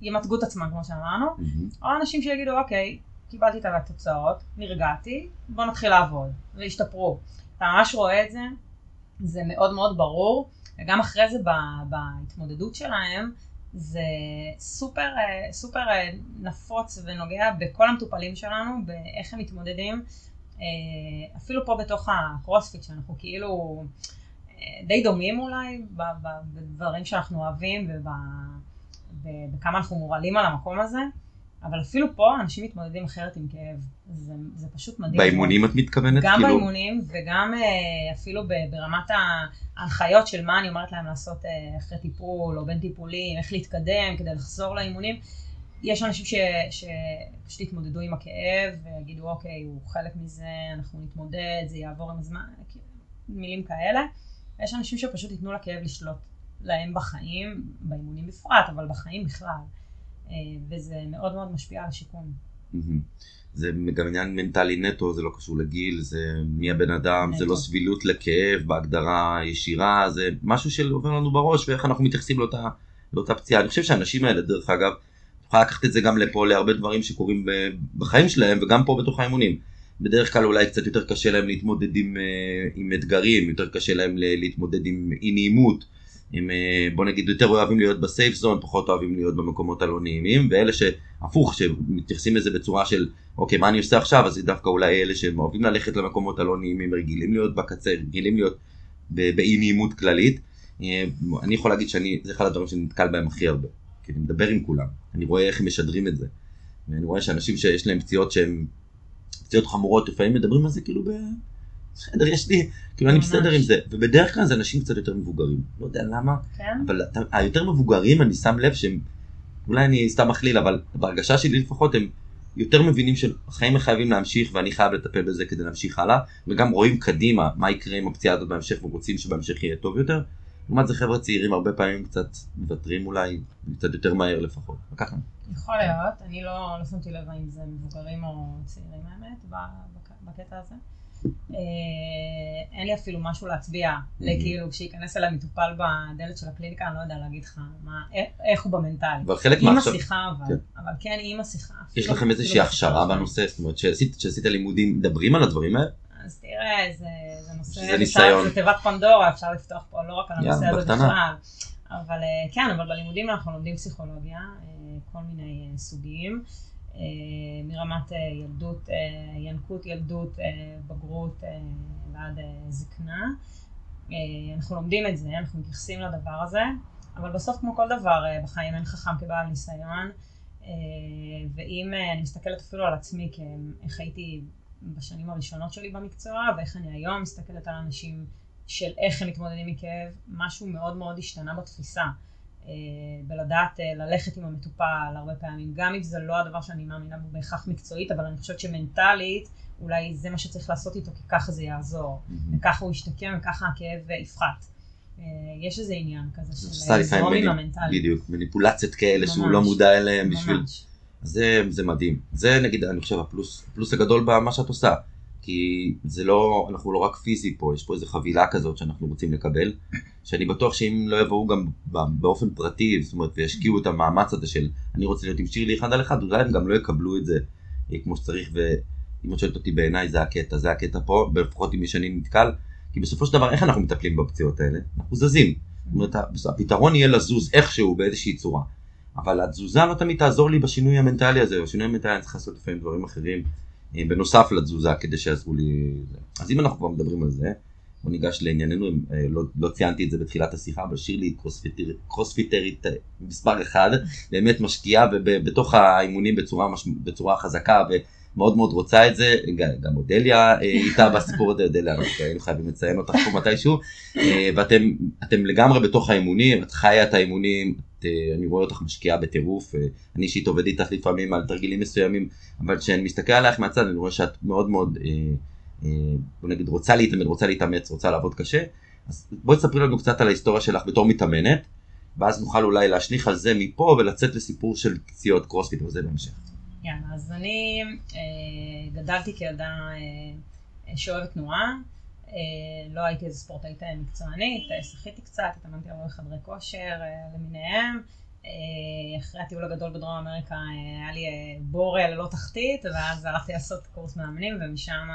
ימתגו את עצמם, כמו שאמרנו. או אנשים שיגידו, אוקיי, קיבלתי את התוצאות, נרגעתי, בוא נתחיל לעבוד, והשתפרו. אתה ממש רואה את זה, זה מאוד מאוד ברור, וגם אחרי זה בהתמודדות שלהם, זה סופר, סופר נפוץ ונוגע בכל המטופלים שלנו, באיך הם מתמודדים, אפילו פה בתוך הקרוספיט, שאנחנו כאילו די דומים אולי בדברים שאנחנו אוהבים ובכמה אנחנו מורעלים על המקום הזה. אבל אפילו פה אנשים מתמודדים אחרת עם כאב, זה, זה פשוט מדהים. באימונים את מתכוונת? גם כאילו... באימונים וגם uh, אפילו ברמת ההנחיות של מה אני אומרת להם לעשות uh, אחרי טיפול או בין טיפולים, איך להתקדם כדי לחזור לאימונים. יש אנשים ש, שפשוט יתמודדו עם הכאב ויגידו אוקיי, הוא חלק מזה, אנחנו נתמודד, זה יעבור עם הזמן, מילים כאלה. יש אנשים שפשוט ייתנו לכאב לשלוט להם בחיים, באימונים בפרט, אבל בחיים בכלל. אה, וזה מאוד מאוד משפיע על השיקום. זה גם עניין מנטלי נטו, זה לא קשור לגיל, זה מי הבן אדם, נטו. זה לא סבילות לכאב בהגדרה ישירה, זה משהו שעובר לנו בראש ואיך אנחנו מתייחסים לאותה, לאותה פציעה. אני חושב שהאנשים האלה, דרך אגב, תוכל לקחת את זה גם לפה להרבה דברים שקורים בחיים שלהם וגם פה בתוך האימונים. בדרך כלל אולי קצת יותר קשה להם להתמודד עם, אה, עם אתגרים, יותר קשה להם להתמודד עם אי נעימות. הם אה, בוא נגיד יותר אוהבים להיות בסייף זון, פחות אוהבים להיות במקומות הלא נעימים, ואלה שהפוך, שמתייחסים לזה בצורה של אוקיי מה אני עושה עכשיו, אז דווקא אולי אלה שהם אוהבים ללכת למקומות הלא נעימים, רגילים להיות בקצה, רגילים להיות באי נעימות כללית. אה, אני יכול להגיד שאני, זה אחד הדברים שאני נתקל בהם הכי הרבה, כי אני מדבר עם כולם, אני רואה איך הם משדרים את זה. ואני רואה שאנשים שיש להם פציעות שהן פציעות חמורות, לפעמים מדברים על זה כאילו ב... בסדר, יש לי, כאילו אני בסדר עם זה, ובדרך כלל זה אנשים קצת יותר מבוגרים, לא יודע למה, כן? אבל היותר מבוגרים אני שם לב שהם, אולי אני סתם מכליל, אבל בהרגשה שלי לפחות הם יותר מבינים שהחיים חייבים להמשיך ואני חייב לטפל בזה כדי להמשיך הלאה, וגם רואים קדימה מה יקרה עם הפציעה הזאת בהמשך ורוצים שבהמשך יהיה טוב יותר. לעומת זה חבר'ה צעירים הרבה פעמים קצת מוותרים אולי, קצת יותר מהר לפחות, ככה. יכול להיות, אני לא, לא שמתי לב אם זה מבוגרים או צעירים האמת בקטע הזה. אה, אין לי אפילו משהו להצביע, לכאילו כשייכנס אליי מטופל בדלת של הקליניקה, אני לא יודע להגיד לך איך הוא במנטלי. אבל חלק עם השיחה אבל, כן. אבל כן עם השיחה. יש לכם איזושהי הכשרה בנושא, זאת אומרת שעשית לימודים, מדברים על הדברים האלה? אז תראה, זה נושא, זה תיבת פנדורה, אפשר לפתוח פה לא רק על הנושא הזה בכלל. אבל אה, כן, אבל בלימודים אנחנו לומדים פסיכולוגיה, אה, כל מיני סוגים, מרמת ילדות, ינקות ילדות, בגרות ועד זקנה. אנחנו לומדים את זה, אנחנו מתייחסים לדבר הזה, אבל בסוף כמו כל דבר בחיים אין חכם כבעל ניסיון, ואם אני מסתכלת אפילו על עצמי, איך הייתי בשנים הראשונות שלי במקצוע, ואיך אני היום מסתכלת על אנשים של איך הם מתמודדים מכאב, משהו מאוד מאוד השתנה בתפיסה. אה, בלדעת אה, ללכת עם המטופל הרבה פעמים, גם אם זה לא הדבר שאני מאמינה בו בהכרח מקצועית, אבל אני חושבת שמנטלית אולי זה מה שצריך לעשות איתו, כי ככה זה יעזור, mm-hmm. וככה הוא ישתקם וככה הכאב יפחת. אה, יש איזה עניין כזה של זרומים המנטליים. בדיוק, מניפולציות כאלה ממש, שהוא לא מודע אליהם בשביל... זה, זה מדהים. זה נגיד, אני חושב, הפלוס, הפלוס הגדול במה שאת עושה. כי זה לא, אנחנו לא רק פיזי פה, יש פה איזו חבילה כזאת שאנחנו רוצים לקבל, שאני בטוח שאם לא יבואו גם באופן פרטי, זאת אומרת, וישקיעו את המאמץ הזה של אני רוצה להיות עם שירלי אחד על אחד, אולי הם גם לא יקבלו את זה אה, כמו שצריך, ואם את שואלת אותי בעיניי זה הקטע, זה הקטע פה, לפחות עם שאני נתקל, כי בסופו של דבר איך אנחנו מטפלים בפציעות האלה? אנחנו זזים. זאת אומרת, הפתרון יהיה לזוז איכשהו באיזושהי צורה. אבל התזוזה לא תמיד תעזור לי בשינוי המנטלי הזה, בשינוי המנטלי אני צריך לעשות לפעמים דברים אחרים בנוסף לתזוזה כדי שיעזרו לי. אז אם אנחנו כבר מדברים על זה, בוא ניגש לענייננו, אה, לא, לא ציינתי את זה בתחילת השיחה, אבל שירלי קרוספיטרית, קרוספיטרית אה, מספר אחד, באמת משקיעה בתוך האימונים בצורה, מש, בצורה חזקה ומאוד מאוד רוצה את זה, גם אודליה איתה בסיפור הזה, אודליה, אנחנו חייבים לציין אותך פה מתישהו, ואתם לגמרי בתוך האימונים, את חיה את האימונים, אה, אני רואה אותך משקיעה בטירוף, אה, אני אישית עובד איתך לפעמים על תרגילים מסוימים, אבל כשאני מסתכל עלייך מהצד אני רואה שאת מאוד מאוד, אה, בוא נגיד, רוצה להתאמן, רוצה להתאמץ, רוצה לעבוד קשה, אז בואי תספרי לנו קצת על ההיסטוריה שלך בתור מתאמנת, ואז נוכל אולי להשליך על זה מפה ולצאת לסיפור של פציעות קרוספיט וזה בהמשך. יאללה, אז אני גדלתי כילדה שאוהבת תנועה. אה, לא הייתי איזה ספורטאית מקצוענית, שחיתי קצת, התאמנתי הרבה בחדרי כושר אה, למיניהם. אה, אחרי הטיול הגדול בדרום אמריקה היה לי בור ללא תחתית, ואז הלכתי לעשות קורס מאמנים, ומשם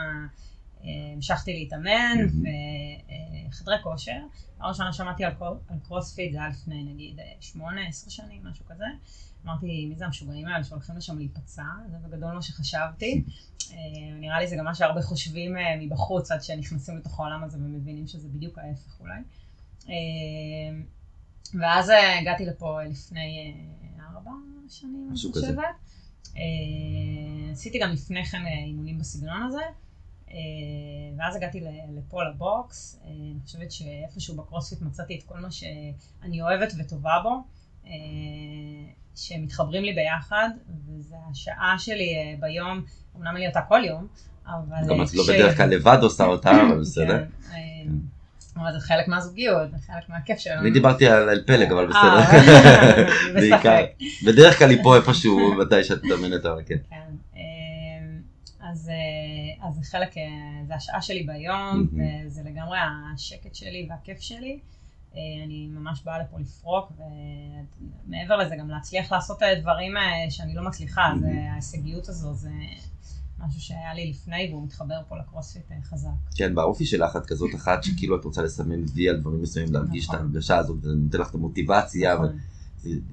המשכתי להתאמן, וחדרי כושר. פעם ראשונה שמעתי על, קרוספיט, זה היה לפני נגיד שמונה, עשר שנים, משהו כזה. אמרתי, מי זה המשוגעים האלה שהולכים לשם להיפצע? זה בגדול מה שחשבתי. אה, נראה לי זה גם מה שהרבה חושבים אה, מבחוץ עד שנכנסים לתוך העולם הזה ומבינים שזה בדיוק ההפך אולי. אה, ואז הגעתי לפה לפני ארבע שנים, אני חושבת. עשיתי גם לפני כן אימונים בסגנון הזה. ואז הגעתי לפה לבוקס, אני חושבת שאיפשהו בקרוספיט מצאתי את כל מה שאני אוהבת וטובה בו. שמתחברים לי ביחד, וזו השעה שלי אה, ביום, אמנם אני אותה כל יום, אבל... גם את לא בדרך כלל לבד עושה אותה, אבל כן, בסדר. אה, אבל זה חלק מהזוגיות, זה חלק מהכיף שלנו. אני דיברתי על פלג, אבל אה, בסדר. בדרך כלל היא פה איפשהו, מתי שאת מתאמנת, אבל כן. כן. אז זה חלק, זה השעה שלי ביום, וזה לגמרי השקט שלי והכיף שלי. אה, אני ממש באה לפה לפרוק, ומעבר לזה גם להצליח לעשות את הדברים אה, שאני לא מצליחה, זה ההישגיות הזו, זה משהו שהיה לי לפני והוא מתחבר פה לקרוספיט אה, חזק. כן, באופי שלך את כזאת אחת שכאילו את רוצה לסמן וי על דברים מסוימים, להרגיש את נכון. ההרגשה הזאת, זה נותן לך את המוטיבציה, נכון.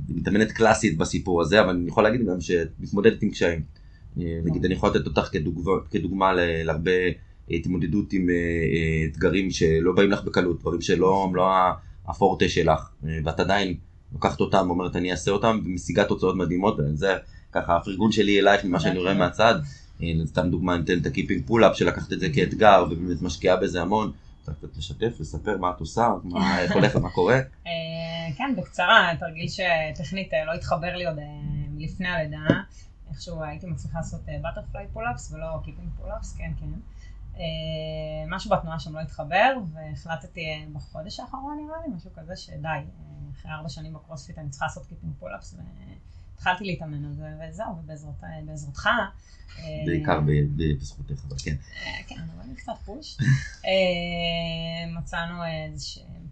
מתאמנת קלאסית בסיפור הזה, אבל אני יכול להגיד גם שאת מתמודדת עם קשיים. נגיד, נכון. אני יכול לתת אותך כדוגמה להרבה התמודדות עם אתגרים שלא באים לך בקלות, דברים שלא לא הפורטה שלך, ואת עדיין לוקחת אותם, אומרת אני אעשה אותם, ומשיגה תוצאות מדהימות, וזה ככה הפרגון שלי אלייך ממה שאני רואה מהצד. סתם דוגמה, אני אתן את ה kipping pull-up שלקחת את זה כאתגר, ובאמת משקיעה בזה המון. צריך קצת לשתף, לספר מה את עושה, מה, איך הולך ומה קורה. אה, כן, בקצרה, תרגיל שטכנית אה, לא התחבר לי עוד אה, לפני הלידה. איכשהו הייתי מצליחה לעשות butterfly pull-ups ולא kipping pull-ups, כן, כן. אה, משהו בתנועה שם לא התחבר, והחלטתי אה, בחודש האחרון נראה לי, משהו כזה שדי, אה, אחרי ארבע שנים בקרוספיט אני צריכה לעשות kipping pull-ups, והתחלתי להתאמן על זה, וזהו, ובעזרתך. בעיקר בזכותך, אבל כן. כן, אבל אני קצת push. מצאנו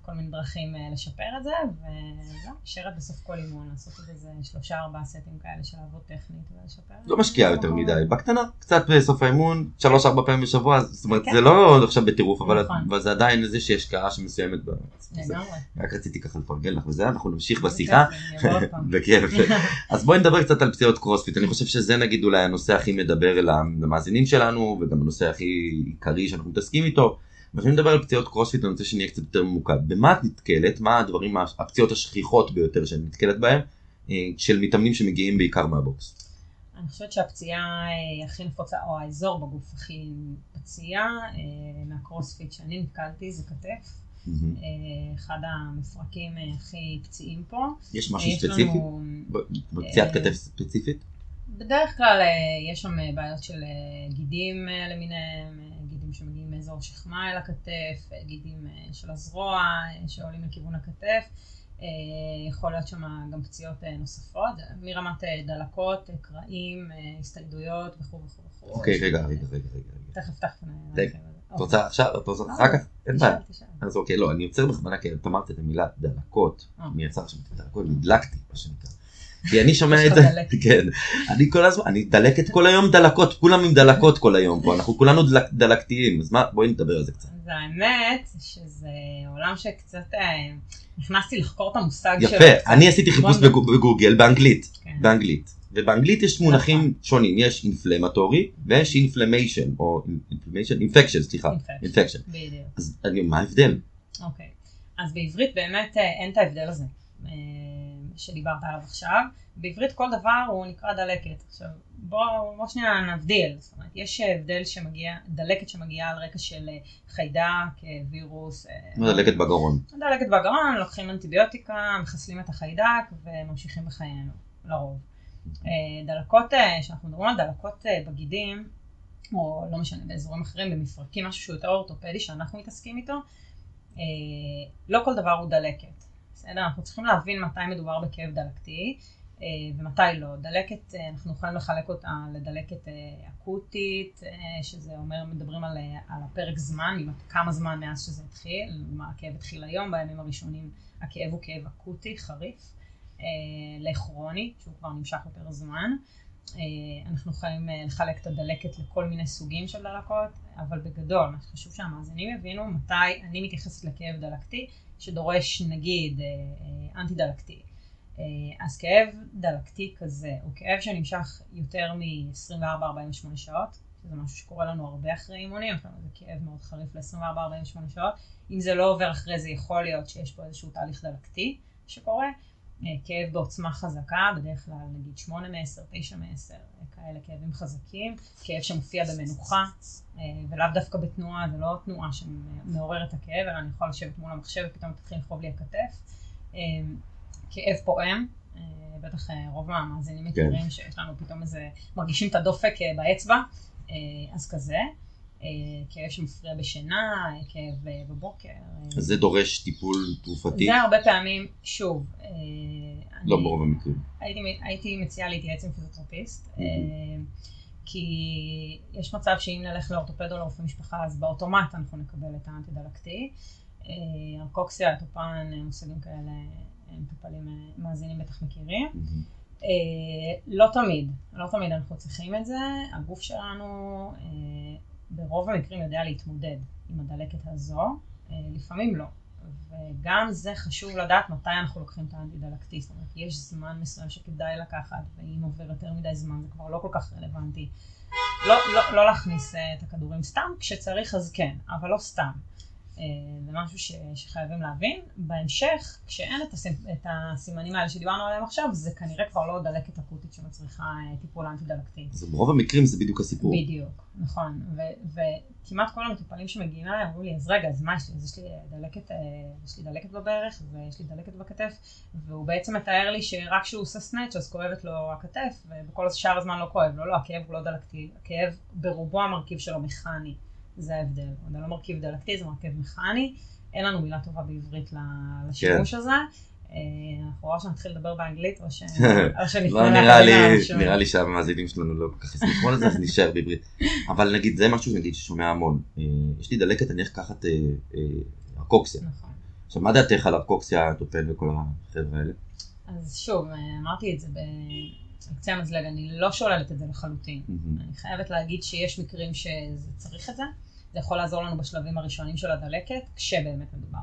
כל מיני דרכים אה, לשפר את זה, וזהו, נשארת בסוף כל אימון, לעשות את איזה שלושה ארבעה סטים כאלה של לעבוד טכנית ולשפר. לא משקיעה יותר. מדי, בקטנה, קצת בסוף האימון, שלוש ארבע פעמים בשבוע, זאת אומרת כן. זה לא עכשיו בטירוף, אבל נכון. אבל זה עדיין איזה שהיא השקעה שמסוימת. זה- לגמרי. רק רציתי ככה לפרגן לך וזה, אנחנו נמשיך בשיחה. בכיף. אז בואי נדבר קצת על פציעות קרוספיט, אני חושב שזה נגיד אולי הנושא הכי מדבר אל המאזינים שלנו, וגם הנושא הכי עיקרי שאנחנו מתעסקים איתו. ואנחנו נדבר על פציעות קרוספיט, אני רוצה שנהיה קצת יותר ממוקד. במה את נתקלת? מה הדברים, הפציעות השכיחות ביותר שאת נתקלת בהן, אה, של מתאמנים שמגיעים בעיקר מה box? אני חושבת שהפציעה אה, הכי נפוצה, או האזור בגוף הכי פציע אה, מהקרוספיט שאני נתקלתי זה כתף. אחד המפרקים הכי פציעים פה. יש משהו יש ספציפי? לנו- בפציעת כתף ספציפית? בדרך כלל יש שם בעיות של גידים למיניהם, גידים שמגיעים מאזור שכמה אל הכתף, אה, גידים אה, של הזרוע אה, שעולים לכיוון הכתף. יכול להיות שם גם פציעות נוספות, מרמת דלקות, קרעים, הסתיידויות וכו' וכו' וכו'. אוקיי, רגע, רגע, רגע, רגע. תכף, תכף. רגע. את רוצה עכשיו? את רוצה אה, אחר כך? אין בעיה. אז אוקיי, לא, אני עוצר בכוונה כי את אמרת את המילה דלקות. אני יצא עכשיו את הדלקות, נדלקתי, מה שנקרא. כי אני שומע את זה. כן, אני כל הזמן, אני דלקת כל היום דלקות, כולם עם דלקות כל היום פה, אנחנו כולנו דלק- דלקתיים, אז מה, בואי נדבר על זה קצת. אז האמת שזה עולם שקצת אה, נכנסתי לחקור את המושג שלו. יפה. אני עשיתי חיפוש בגוגל באנגלית, כן. באנגלית, ובאנגלית יש מונחים שונים, יש inflammatory ויש inflammation, או inflammation, infection, סליחה. infection. בדיוק. אז אני, מה ההבדל? אוקיי. אז בעברית באמת אה, אין את ההבדל הזה אה, שדיברת עליו עכשיו. בעברית כל דבר הוא נקרא דלקת. עכשיו בוא, בוא שנייה נבדיל. זאת אומרת, יש הבדל שמגיע, דלקת שמגיעה על רקע של אה, חיידק, אה, וירוס. אה, דלקת בגרון? דלקת בגרון, לוקחים אנטיביוטיקה, מחסלים את החיידק וממשיכים בחיינו, לרוב. אה, דלקות, אה, שאנחנו מדברים על דלקות בגידים, או לא משנה, באזורים אחרים, במפרקים, משהו שהוא יותר אורתופדי שאנחנו מתעסקים איתו, לא כל דבר הוא דלקת. בסדר? אנחנו צריכים להבין מתי מדובר בכאב דלקתי אה, ומתי לא. דלקת, אה, אנחנו יכולים לחלק אותה לדלקת אה, אקוטית, שזה אומר, מדברים על, על הפרק זמן, כמה זמן מאז שזה התחיל, מה הכאב התחיל היום, בימים הראשונים הכאב הוא כאב אקוטי, חריף, לכרוני, שהוא כבר נמשך יותר זמן. אנחנו יכולים לחלק את הדלקת לכל מיני סוגים של דלקות, אבל בגדול, מה שחשוב שהמאזינים יבינו מתי אני מתייחסת לכאב דלקתי, שדורש נגיד אה, אה, אנטי דלקתי. אה, אז כאב דלקתי כזה הוא כאב שנמשך יותר מ-24-48 שעות, שזה משהו שקורה לנו הרבה אחרי אימונים, איזה כאב מאוד חריף ל-24-48 שעות. אם זה לא עובר אחרי זה, יכול להיות שיש פה איזשהו תהליך דלקתי שקורה. אה, כאב בעוצמה חזקה, בדרך כלל נגיד 8 מ-10, 9 מ-10, כאלה כאבים חזקים, כאב שמופיע במנוחה, אה, ולאו דווקא בתנועה, זה לא תנועה שמעוררת את הכאב, אלא אני יכולה לשבת מול המחשב ופתאום תתחיל לכאוב לי הכתף. אה, כאב פועם, בטח רוב המאזינים מכירים שיש לנו פתאום איזה, מרגישים את הדופק באצבע, אז כזה. אה, כאב שמפריע בשינה, אה, כאב אה, בבוקר. אה, אז זה דורש טיפול תרופתי? זה הרבה פעמים, שוב, אה, לא ברוב המקרים. הייתי, הייתי מציעה להתייעץ עם פיזיותרפיסט. אה, כי יש מצב שאם נלך לאורתופד או לרופא משפחה, אז באוטומט אנחנו נקבל את האנטי דלקתי. אה, ארקוקסיה, טופן, אה, מושגים כאלה, אה, מטופלים אה, מאזינים בטח מכירים. אה, לא תמיד, לא תמיד אנחנו צריכים את זה. הגוף שלנו אה, ברוב המקרים יודע להתמודד עם הדלקת הזו, אה, לפעמים לא. וגם זה חשוב לדעת מתי אנחנו לוקחים את האנטי-דלקתי. זאת אומרת, יש זמן מסוים שכדאי לקחת, ואם עובר יותר מדי זמן זה כבר לא כל כך רלוונטי. לא, לא, לא להכניס אה, את הכדורים סתם, כשצריך אז כן, אבל לא סתם. אה, זה משהו ש, שחייבים להבין. בהמשך, כשאין את, הסימ, את הסימנים האלה שדיברנו עליהם עכשיו, זה כנראה כבר לא דלקת אקוטית שמצריכה אה, טיפול אנטי-דלקתי. אז ברוב המקרים זה בדיוק הסיפור. בדיוק, נכון. ו- וכמעט כל המטופלים שמגיעים אליי אומרים לי, אז רגע, אז מה יש לי? אז יש לי דלקת, אה, יש לי דלקת בברך, ויש לי דלקת בכתף, והוא בעצם מתאר לי שרק כשהוא עושה סנאץ' אז כואבת לו הכתף, ובכל שאר הזמן לא כואב לו, לא, הכאב הוא לא דלקתי, הכאב ברובו המרכיב שלו מכני, זה ההבדל. זה לא מרכיב דלקתי, זה מרכיב מכני, אין לנו מילה טובה בעברית לשימוש הזה. אה, אנחנו רואים שנתחיל לדבר באנגלית, או שנפנה לא נראה לי, שהמאזינים שלנו לא כל כך יסמכו על זה, אז נשאר בעברית. אבל נגיד, זה משהו נגיד ששומע המון. אה, יש לי דלקת, אני הולך לקחת אה, אה, ארקוקסיה. נכון. עכשיו, מה דעתך על אפוקסיה, טופל וכל החבר'ה האלה? אז שוב, אמרתי את זה בקצה המזלג, אני לא שוללת את זה לחלוטין. מהמם. אני חייבת להגיד שיש מקרים שזה צריך את זה. זה יכול לעזור לנו בשלבים הראשונים של הדלקת, כשבאמת מדובר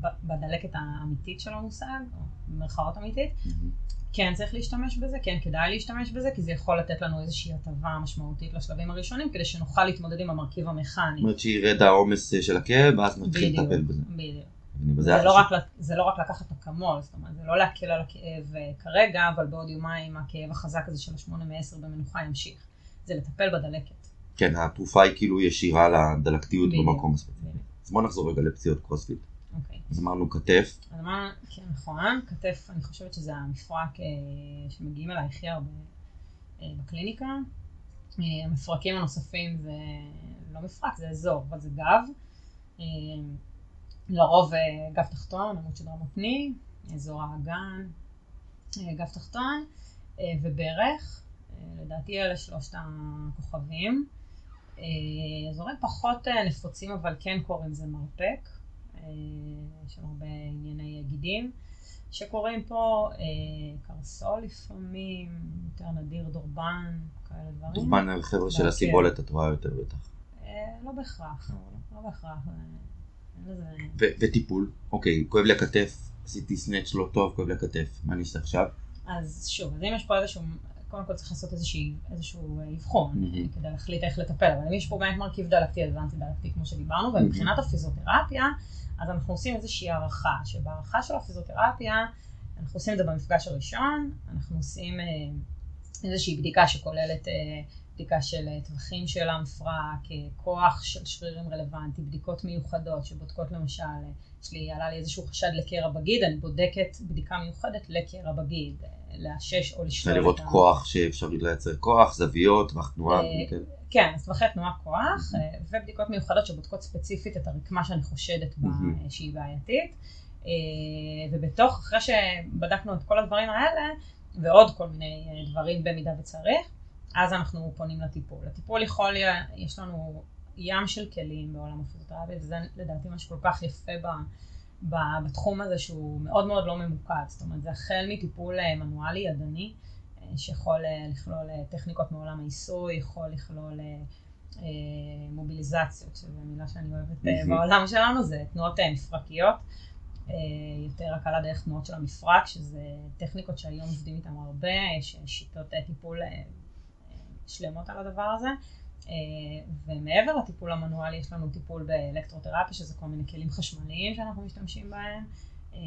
בדלקת האמיתית של המושג, או במרכאות אמיתית. מהמם. כן צריך להשתמש בזה, כן כדאי להשתמש בזה, כי זה יכול לתת לנו איזושהי הטבה משמעותית לשלבים הראשונים, כדי שנוכל להתמודד עם המרכיב המכני. זאת אומרת שירד העומס אה, של הכאב, ואז נתחיל לטפל בזה. בדיוק. זה לא. רק, זה לא רק לקחת אקמול, זאת אומרת, זה לא להקל על הכאב אה, כרגע, אבל בעוד יומיים הכאב החזק הזה של השמונה מעשר במנוחה ימשיך. זה לטפל בדלקת. כן, התרופה היא כאילו ישירה לדלקתיות בדיוק. במקום הספציפי. אז בוא נחזור רגע לפציעות קרוספיט. אוקיי. אז אמרנו כתף, אז אמרנו, כן, נכון, כתף, אני חושבת שזה המפרק אה, שמגיעים אליי הכי הרבה אה, בקליניקה. המפרקים הנוספים זה לא מפרק, זה אזור, אבל זה גב. לרוב אה, גב תחתון, עמוד שדרה מותני, אזור האגן, אה, גב תחתון אה, וברך. לדעתי אלה שלושת הכוכבים. אזורים פחות נפוצים, אבל כן קוראים זה מרפק. יש לנו הרבה ענייני גידים שקורים פה, קרסול לפעמים, יותר נדיר דורבן, כאלה דברים. דורבן החבר'ה של כן. הסיבולת את רואה יותר בטח. לא בהכרח, לא בהכרח. וטיפול, אוקיי, כואב לי הכתף, עשיתי סנאץ' לא טוב, כואב לי הכתף, מה אני אעשה עכשיו? אז שוב, אז אם יש פה איזשהו, קודם כל צריך לעשות איזושהי, איזשהו אה, אבחון Mhm. אה, כדי להחליט איך לטפל, אבל אם יש פה באמת מרכיב דלקתי, אז אנטי דלקתי כמו שדיברנו, ומבחינת הפיזיותרפיה, אז אנחנו עושים איזושהי הערכה, שבהערכה של הפיזיותרפיה, אנחנו עושים את זה במפגש הראשון, אנחנו עושים אה, איזושהי בדיקה שכוללת אה, בדיקה של אה, טווחים של המפרק, אה, כוח של שרירים רלוונטי, בדיקות מיוחדות שבודקות למשל, אה, יש לי, עלה לי איזשהו חשד לקרע בגיד, אני בודקת בדיקה מיוחדת לקרע בגיד, לאשש או לשלול לראות את ה... כוח שאפשר לייצר כוח, זוויות, טווח תנועה, כן. כן, טווחי תנועה כוח, ובדיקות מיוחדות שבודקות ספציפית את הרקמה שאני חושדת בה שהיא בעייתית. ובתוך, אחרי שבדקנו את כל הדברים האלה, ועוד כל מיני דברים במידה וצריך, אז אנחנו פונים לטיפול. הטיפול יכול, יש לנו ים של כלים בעולם הפיזיותרפיה, וזה לדעתי מה שכל כך יפה ב, ב, בתחום הזה, שהוא מאוד מאוד לא ממוקד. זאת אומרת, זה החל מטיפול אה, מנואלי ידני, אה, שיכול אה, לכלול טכניקות מעולם העיסוי, יכול לכלול מוביליזציות, שזו מילה שאני אוהבת. בעולם שלנו, זה תנועות מפרקיות. יותר הקלה דרך תנועות של המפרק, שזה טכניקות שהיום עובדים איתן הרבה, יש שיטות טיפול שלמות על הדבר הזה. אה, ומעבר לטיפול המנואלי יש לנו טיפול באלקטרותרפיה, שזה כל מיני כלים חשמליים שאנחנו משתמשים בהם. אה,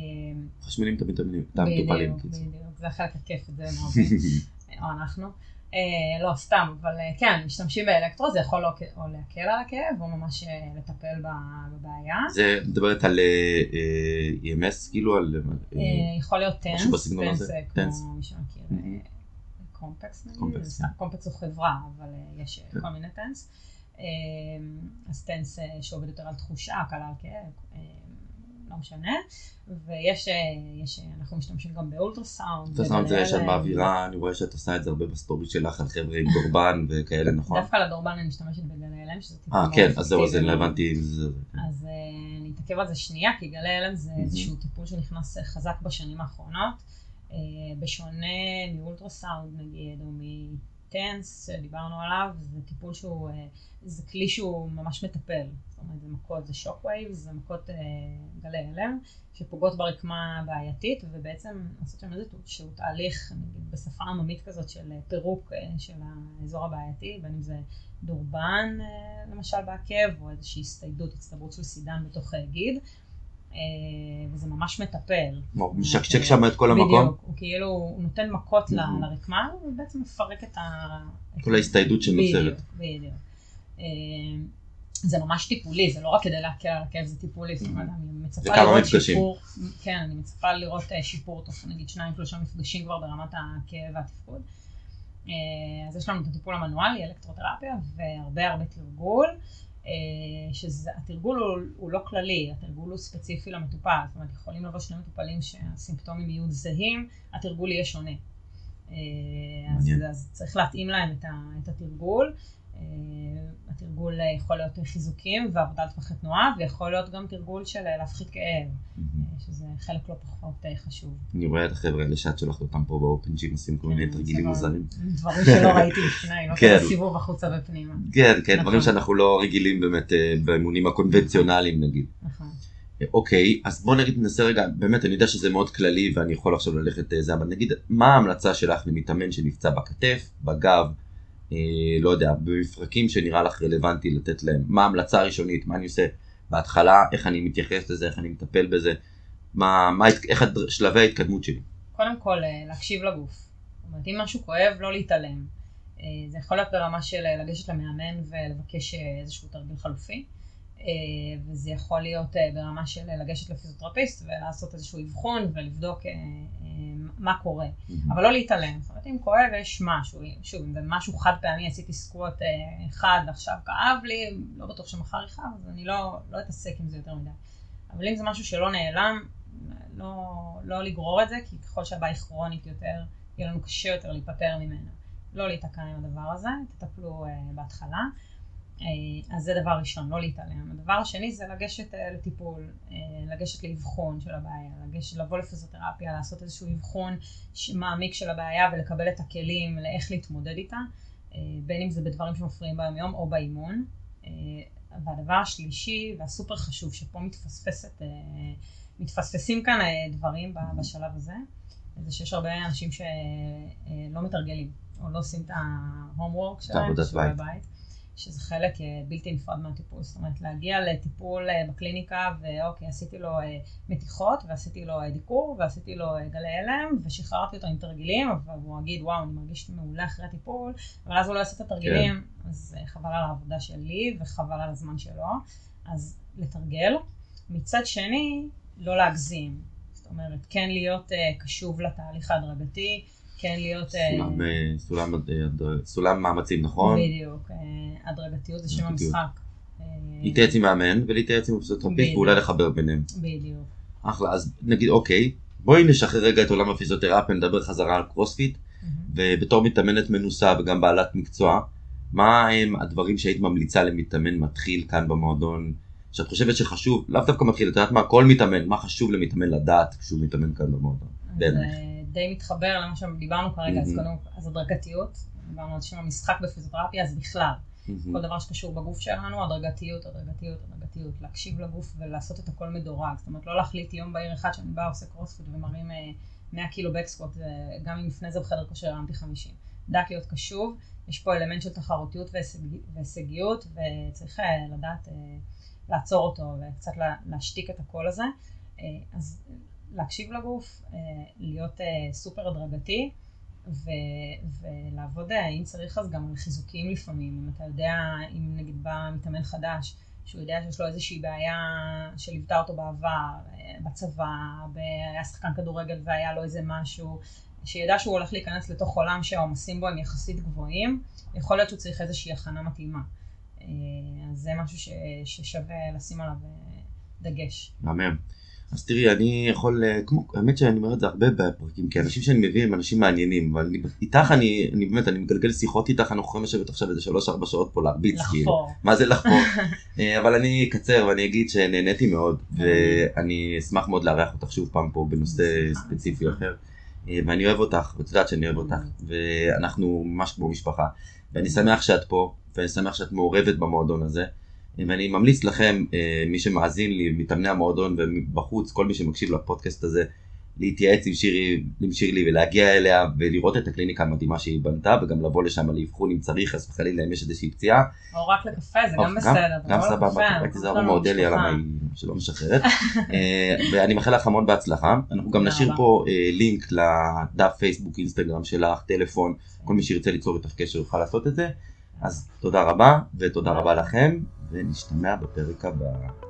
חשמלים תמיד תמיד, תם מטופלים. בדיוק, קיצור. בדיוק, זה החלק הכיף, את זה אוהבים, או אנחנו. אה, לא, סתם, אבל כן, משתמשים באלקטרו, זה יכול או להקל על הכאב, או ממש לטפל בבעיה. זה מדברת על EMS, כאילו על... יכול להיות טנס, טנס. כמו מי שמכיר. אה, קומפקס נגיד, קומפקס, סתם, כן. קומפקס הוא חברה, אבל אה, יש אה, כן. כל מיני טנס. אה, אז TENS אה, שעובד יותר על תחושה, הקלה על כאב, אה, לא משנה. ויש, אה, יש, אה, אנחנו משתמשים גם באולטרסאונד. את זה שם אה, באווירה, אני רואה שאת עושה את זה הרבה בסטורי שלך על חבר'ה עם דורבן וכאלה, נכון? דווקא לדורבן אני משתמשת בגלי הלם, שזה טיפול אה, כן, אז זהו, אז אפקטיבי. לא הבנתי אם זה... אז אה, אני אתעכב על זה שנייה, כי גלי הלם זה. איזשהו טיפול שנכנס חזק בשנים האחרונות. אה, בשונה מאולטרסאונד נגיד, או מ TENS שדיברנו עליו, זה טיפול שהוא, אה, זה כלי שהוא ממש מטפל. זאת אומרת, זה מכות, זה shock wave, זה מכות אה, גלי הלם, שפוגעות ברקמה בעייתית, ובעצם לעשות שם איזשהו תהליך, נגיד בשפה עממית כזאת של אה, פירוק אה, של האזור הבעייתי, בין אם זה דורבן אה, למשל בעקב, או איזושהי הסתיידות, הצטברות של סידן בתוך גיד. אה, וזה ממש מטפל. הוא משקשק שם את כל המקום? אה, בדיוק, הוא כאילו, הוא נותן מכות Mhm. לרקמה, ובעצם מפרק את ה... כל ההסתיידות שנוצרת. בדיוק, בדיוק. אה, זה ממש טיפולי, זה לא רק כדי להקל על הכאב, זה טיפולי, זאת אומרת, אני זה מצפה לראות. שיפור, כן, אני מצפה לראות אה, שיפור תוך נגיד שניים שלושה מפגשים כבר ברמת הכאב והתפקוד. אה, אז יש לנו את הטיפול המנואלי, אלקטרותרפיה, והרבה הרבה תרגול, אה, שהתרגול הוא, הוא לא כללי, התרגול הוא ספציפי למטופל, זאת אומרת, יכולים לבוא שני מטופלים שהסימפטומים יהיו זהים, התרגול יהיה שונה. אה, אז. אז צריך להתאים להם את, ה, את התרגול. אה, התרגול יכול להיות חיזוקים ועבודה לטווחי תנועה, ויכול להיות גם תרגול של להפחית כאב, שזה חלק לא פחות חשוב. אני רואה את החבר'ה האלה שאת שולחת אותם פה באופן ג'ים עושים כל מיני תרגילים מוזרים. דברים שלא ראיתי לפני, לא כזה סיבוב החוצה ופנימה. כן, כן, דברים שאנחנו לא רגילים באמת באמונים הקונבנציונליים נגיד. נכון. אוקיי, אז בוא נגיד ננסה רגע, באמת אני יודע שזה מאוד כללי ואני יכול עכשיו ללכת זה, אבל נגיד מה ההמלצה שלך למתאמן שנפצע בכתף, בגב, אה, לא יודע, במפרקים שנראה לך רלוונטי לתת להם, מה ההמלצה הראשונית, מה אני עושה בהתחלה, איך אני מתייחס לזה, איך אני מטפל בזה, מה, מה, איך שלבי ההתקדמות שלי. קודם כל להקשיב לגוף, זאת אומרת אם משהו כואב לא להתעלם, אה, זה יכול להיות ברמה של לגשת למאמן ולבקש איזשהו תרגיל חלופי. אה, וזה יכול להיות אה, ברמה של לגשת לפיזיותרפיסט ולעשות איזשהו אבחון ולבדוק אה, מה קורה, אבל לא להתעלם, זאת אומרת אם כואב יש משהו, שוב אם זה משהו חד פעמי עשיתי סקווט אחד ועכשיו כאב לי, לא בטוח שמחר יכאב אז אני לא, לא אתעסק עם זה יותר מדי, אבל אם זה משהו שלא נעלם, לא, לא לגרור את זה כי ככל שהבעיה היא כרונית יותר, יהיה לנו קשה יותר להיפטר ממנה, לא להיתקע עם הדבר הזה, תטפלו בהתחלה. אה, אז זה דבר ראשון, לא להתעלם. הדבר השני זה לגשת אה, לטיפול, אה, לגשת לאבחון של הבעיה, לגשת, לבוא לפיזיותרפיה, לעשות איזשהו אבחון מעמיק של הבעיה ולקבל את הכלים לאיך להתמודד איתה, בין אם זה בדברים שמפריעים ביום יום או באימון. והדבר השלישי והסופר חשוב שפה מתפספסת, מתפספסים כאן דברים בשלב הזה, זה שיש הרבה אנשים שלא מתרגלים או לא עושים את ה-homework שלהם, שיעורי בית. שזה חלק אה, בלתי נפרד מהטיפול, זאת אומרת להגיע לטיפול אה, בקליניקה ואוקיי עשיתי לו אה, מתיחות ועשיתי לו דיקור ועשיתי לו גלי הלם ושחררתי אותו עם תרגילים והוא יגיד וואו אני מרגיש מעולה אחרי הטיפול אבל אז הוא לא יעשה את התרגילים. כן. אז חבל על העבודה שלי וחבל על הזמן שלו. אז לתרגל. מצד שני לא להגזים. זאת אומרת כן להיות קשוב לתהליך ההדרגתי כן להיות... סולם, אה, סולם, אה, סולם מאמצים, נכון? בדיוק, אה, הדרגתיות זה שם המשחק. להתייעץ עם מאמן ולהתייעץ עם פיזיותרפיסט ואולי לחבר ביניהם. בדיוק. אחלה, אז נגיד אוקיי, בואי נשחרר רגע את עולם הפיזיותרפיה, נדבר חזרה על קרוספיט, ובתור מתאמנת מנוסה וגם בעלת מקצוע, מה הם הדברים שהיית ממליצה למתאמן מתחיל כאן במועדון, שאת חושבת שחשוב, לאו דווקא מתחיל, את יודעת מה, כל מתאמן, מה חשוב למתאמן לדעת כשהוא מתאמן כאן במועדון, בעינייך. די מתחבר למה שדיברנו כרגע, אז קודם כל, אז הדרגתיות, דיברנו על שם המשחק בפיזיותרפיה, אז בכלל, כל דבר שקשור בגוף שלנו, הדרגתיות, הדרגתיות, הדרגתיות, להקשיב לגוף ולעשות את הכל מדורג, זאת אומרת לא להחליט יום בהיר אחד שאני באה עושה קרוספיט ומרים 100 אה, קילו בקסקוט, גם אם לפני זה בחדר כושר הרמתי 50. דק להיות קשוב, יש פה אלמנט של תחרותיות והישגיות וצריך אה, לדעת אה, לעצור אותו וקצת להשתיק את הקול הזה. אז להקשיב לגוף, אה, להיות אה, סופר הדרגתי ו, ולעבוד, אה, אם צריך אז גם חיזוקים לפעמים, אם אתה יודע, אם נגיד בא מתאמן חדש, שהוא יודע שיש לו איזושהי בעיה שליוותה אותו בעבר, בצבא, היה שחקן כדורגל והיה לו איזה משהו, שידע שהוא הולך להיכנס לתוך עולם שהעומסים בו הם יחסית גבוהים, יכול להיות שהוא צריך איזושהי הכנה מתאימה. אז זה משהו ש, ששווה לשים עליו דגש. מהמם. אז תראי, אני יכול, אה, כמו, האמת שאני אומר את זה הרבה בפרקים, כי אנשים שאני מביא הם אנשים מעניינים, אבל אני, איתך אני, אני באמת, אני מגלגל שיחות איתך, אנחנו יכולים לשבת עכשיו איזה 3-4 שעות פה להרביץ, לחפור. כאילו, מה זה לחפור? אה, אבל אני אקצר ואני אגיד שנהניתי מאוד, ואני אשמח מאוד לארח אותך שוב פעם פה בנושא ספציפי אחר, אה, ואני אוהב אותך, ואת יודעת שאני אוהב אותך, ואנחנו ממש כמו משפחה, ואני שמח שאת פה, ואני שמח שאת מעורבת במועדון הזה. ואני ממליץ לכם, אה, מי שמאזין לי, מתאמני המועדון ובחוץ, כל מי שמקשיב לפודקאסט הזה, להתייעץ עם שירי, עם שירלי ולהגיע אליה ולראות את הקליניקה המדהימה שהיא בנתה וגם לבוא לשם לאבחון אם צריך, אז וחלילה אם יש איזושהי פציעה. או רק לקפה, זה גם בסדר. גם סבבה, ראיתי זה ארומה מודה לי למה היא שלא משחררת. אה, ואני מאחל לך המון בהצלחה. אנחנו גם נשאיר פה אה, לינק לדף פייסבוק, אינסטגרם שלך, טלפון, כל מי שירצה ליצור איתך קשר יוכל לעשות את זה. אז תודה רבה ותודה רבה לכם. ונשתמע בפרק הבא.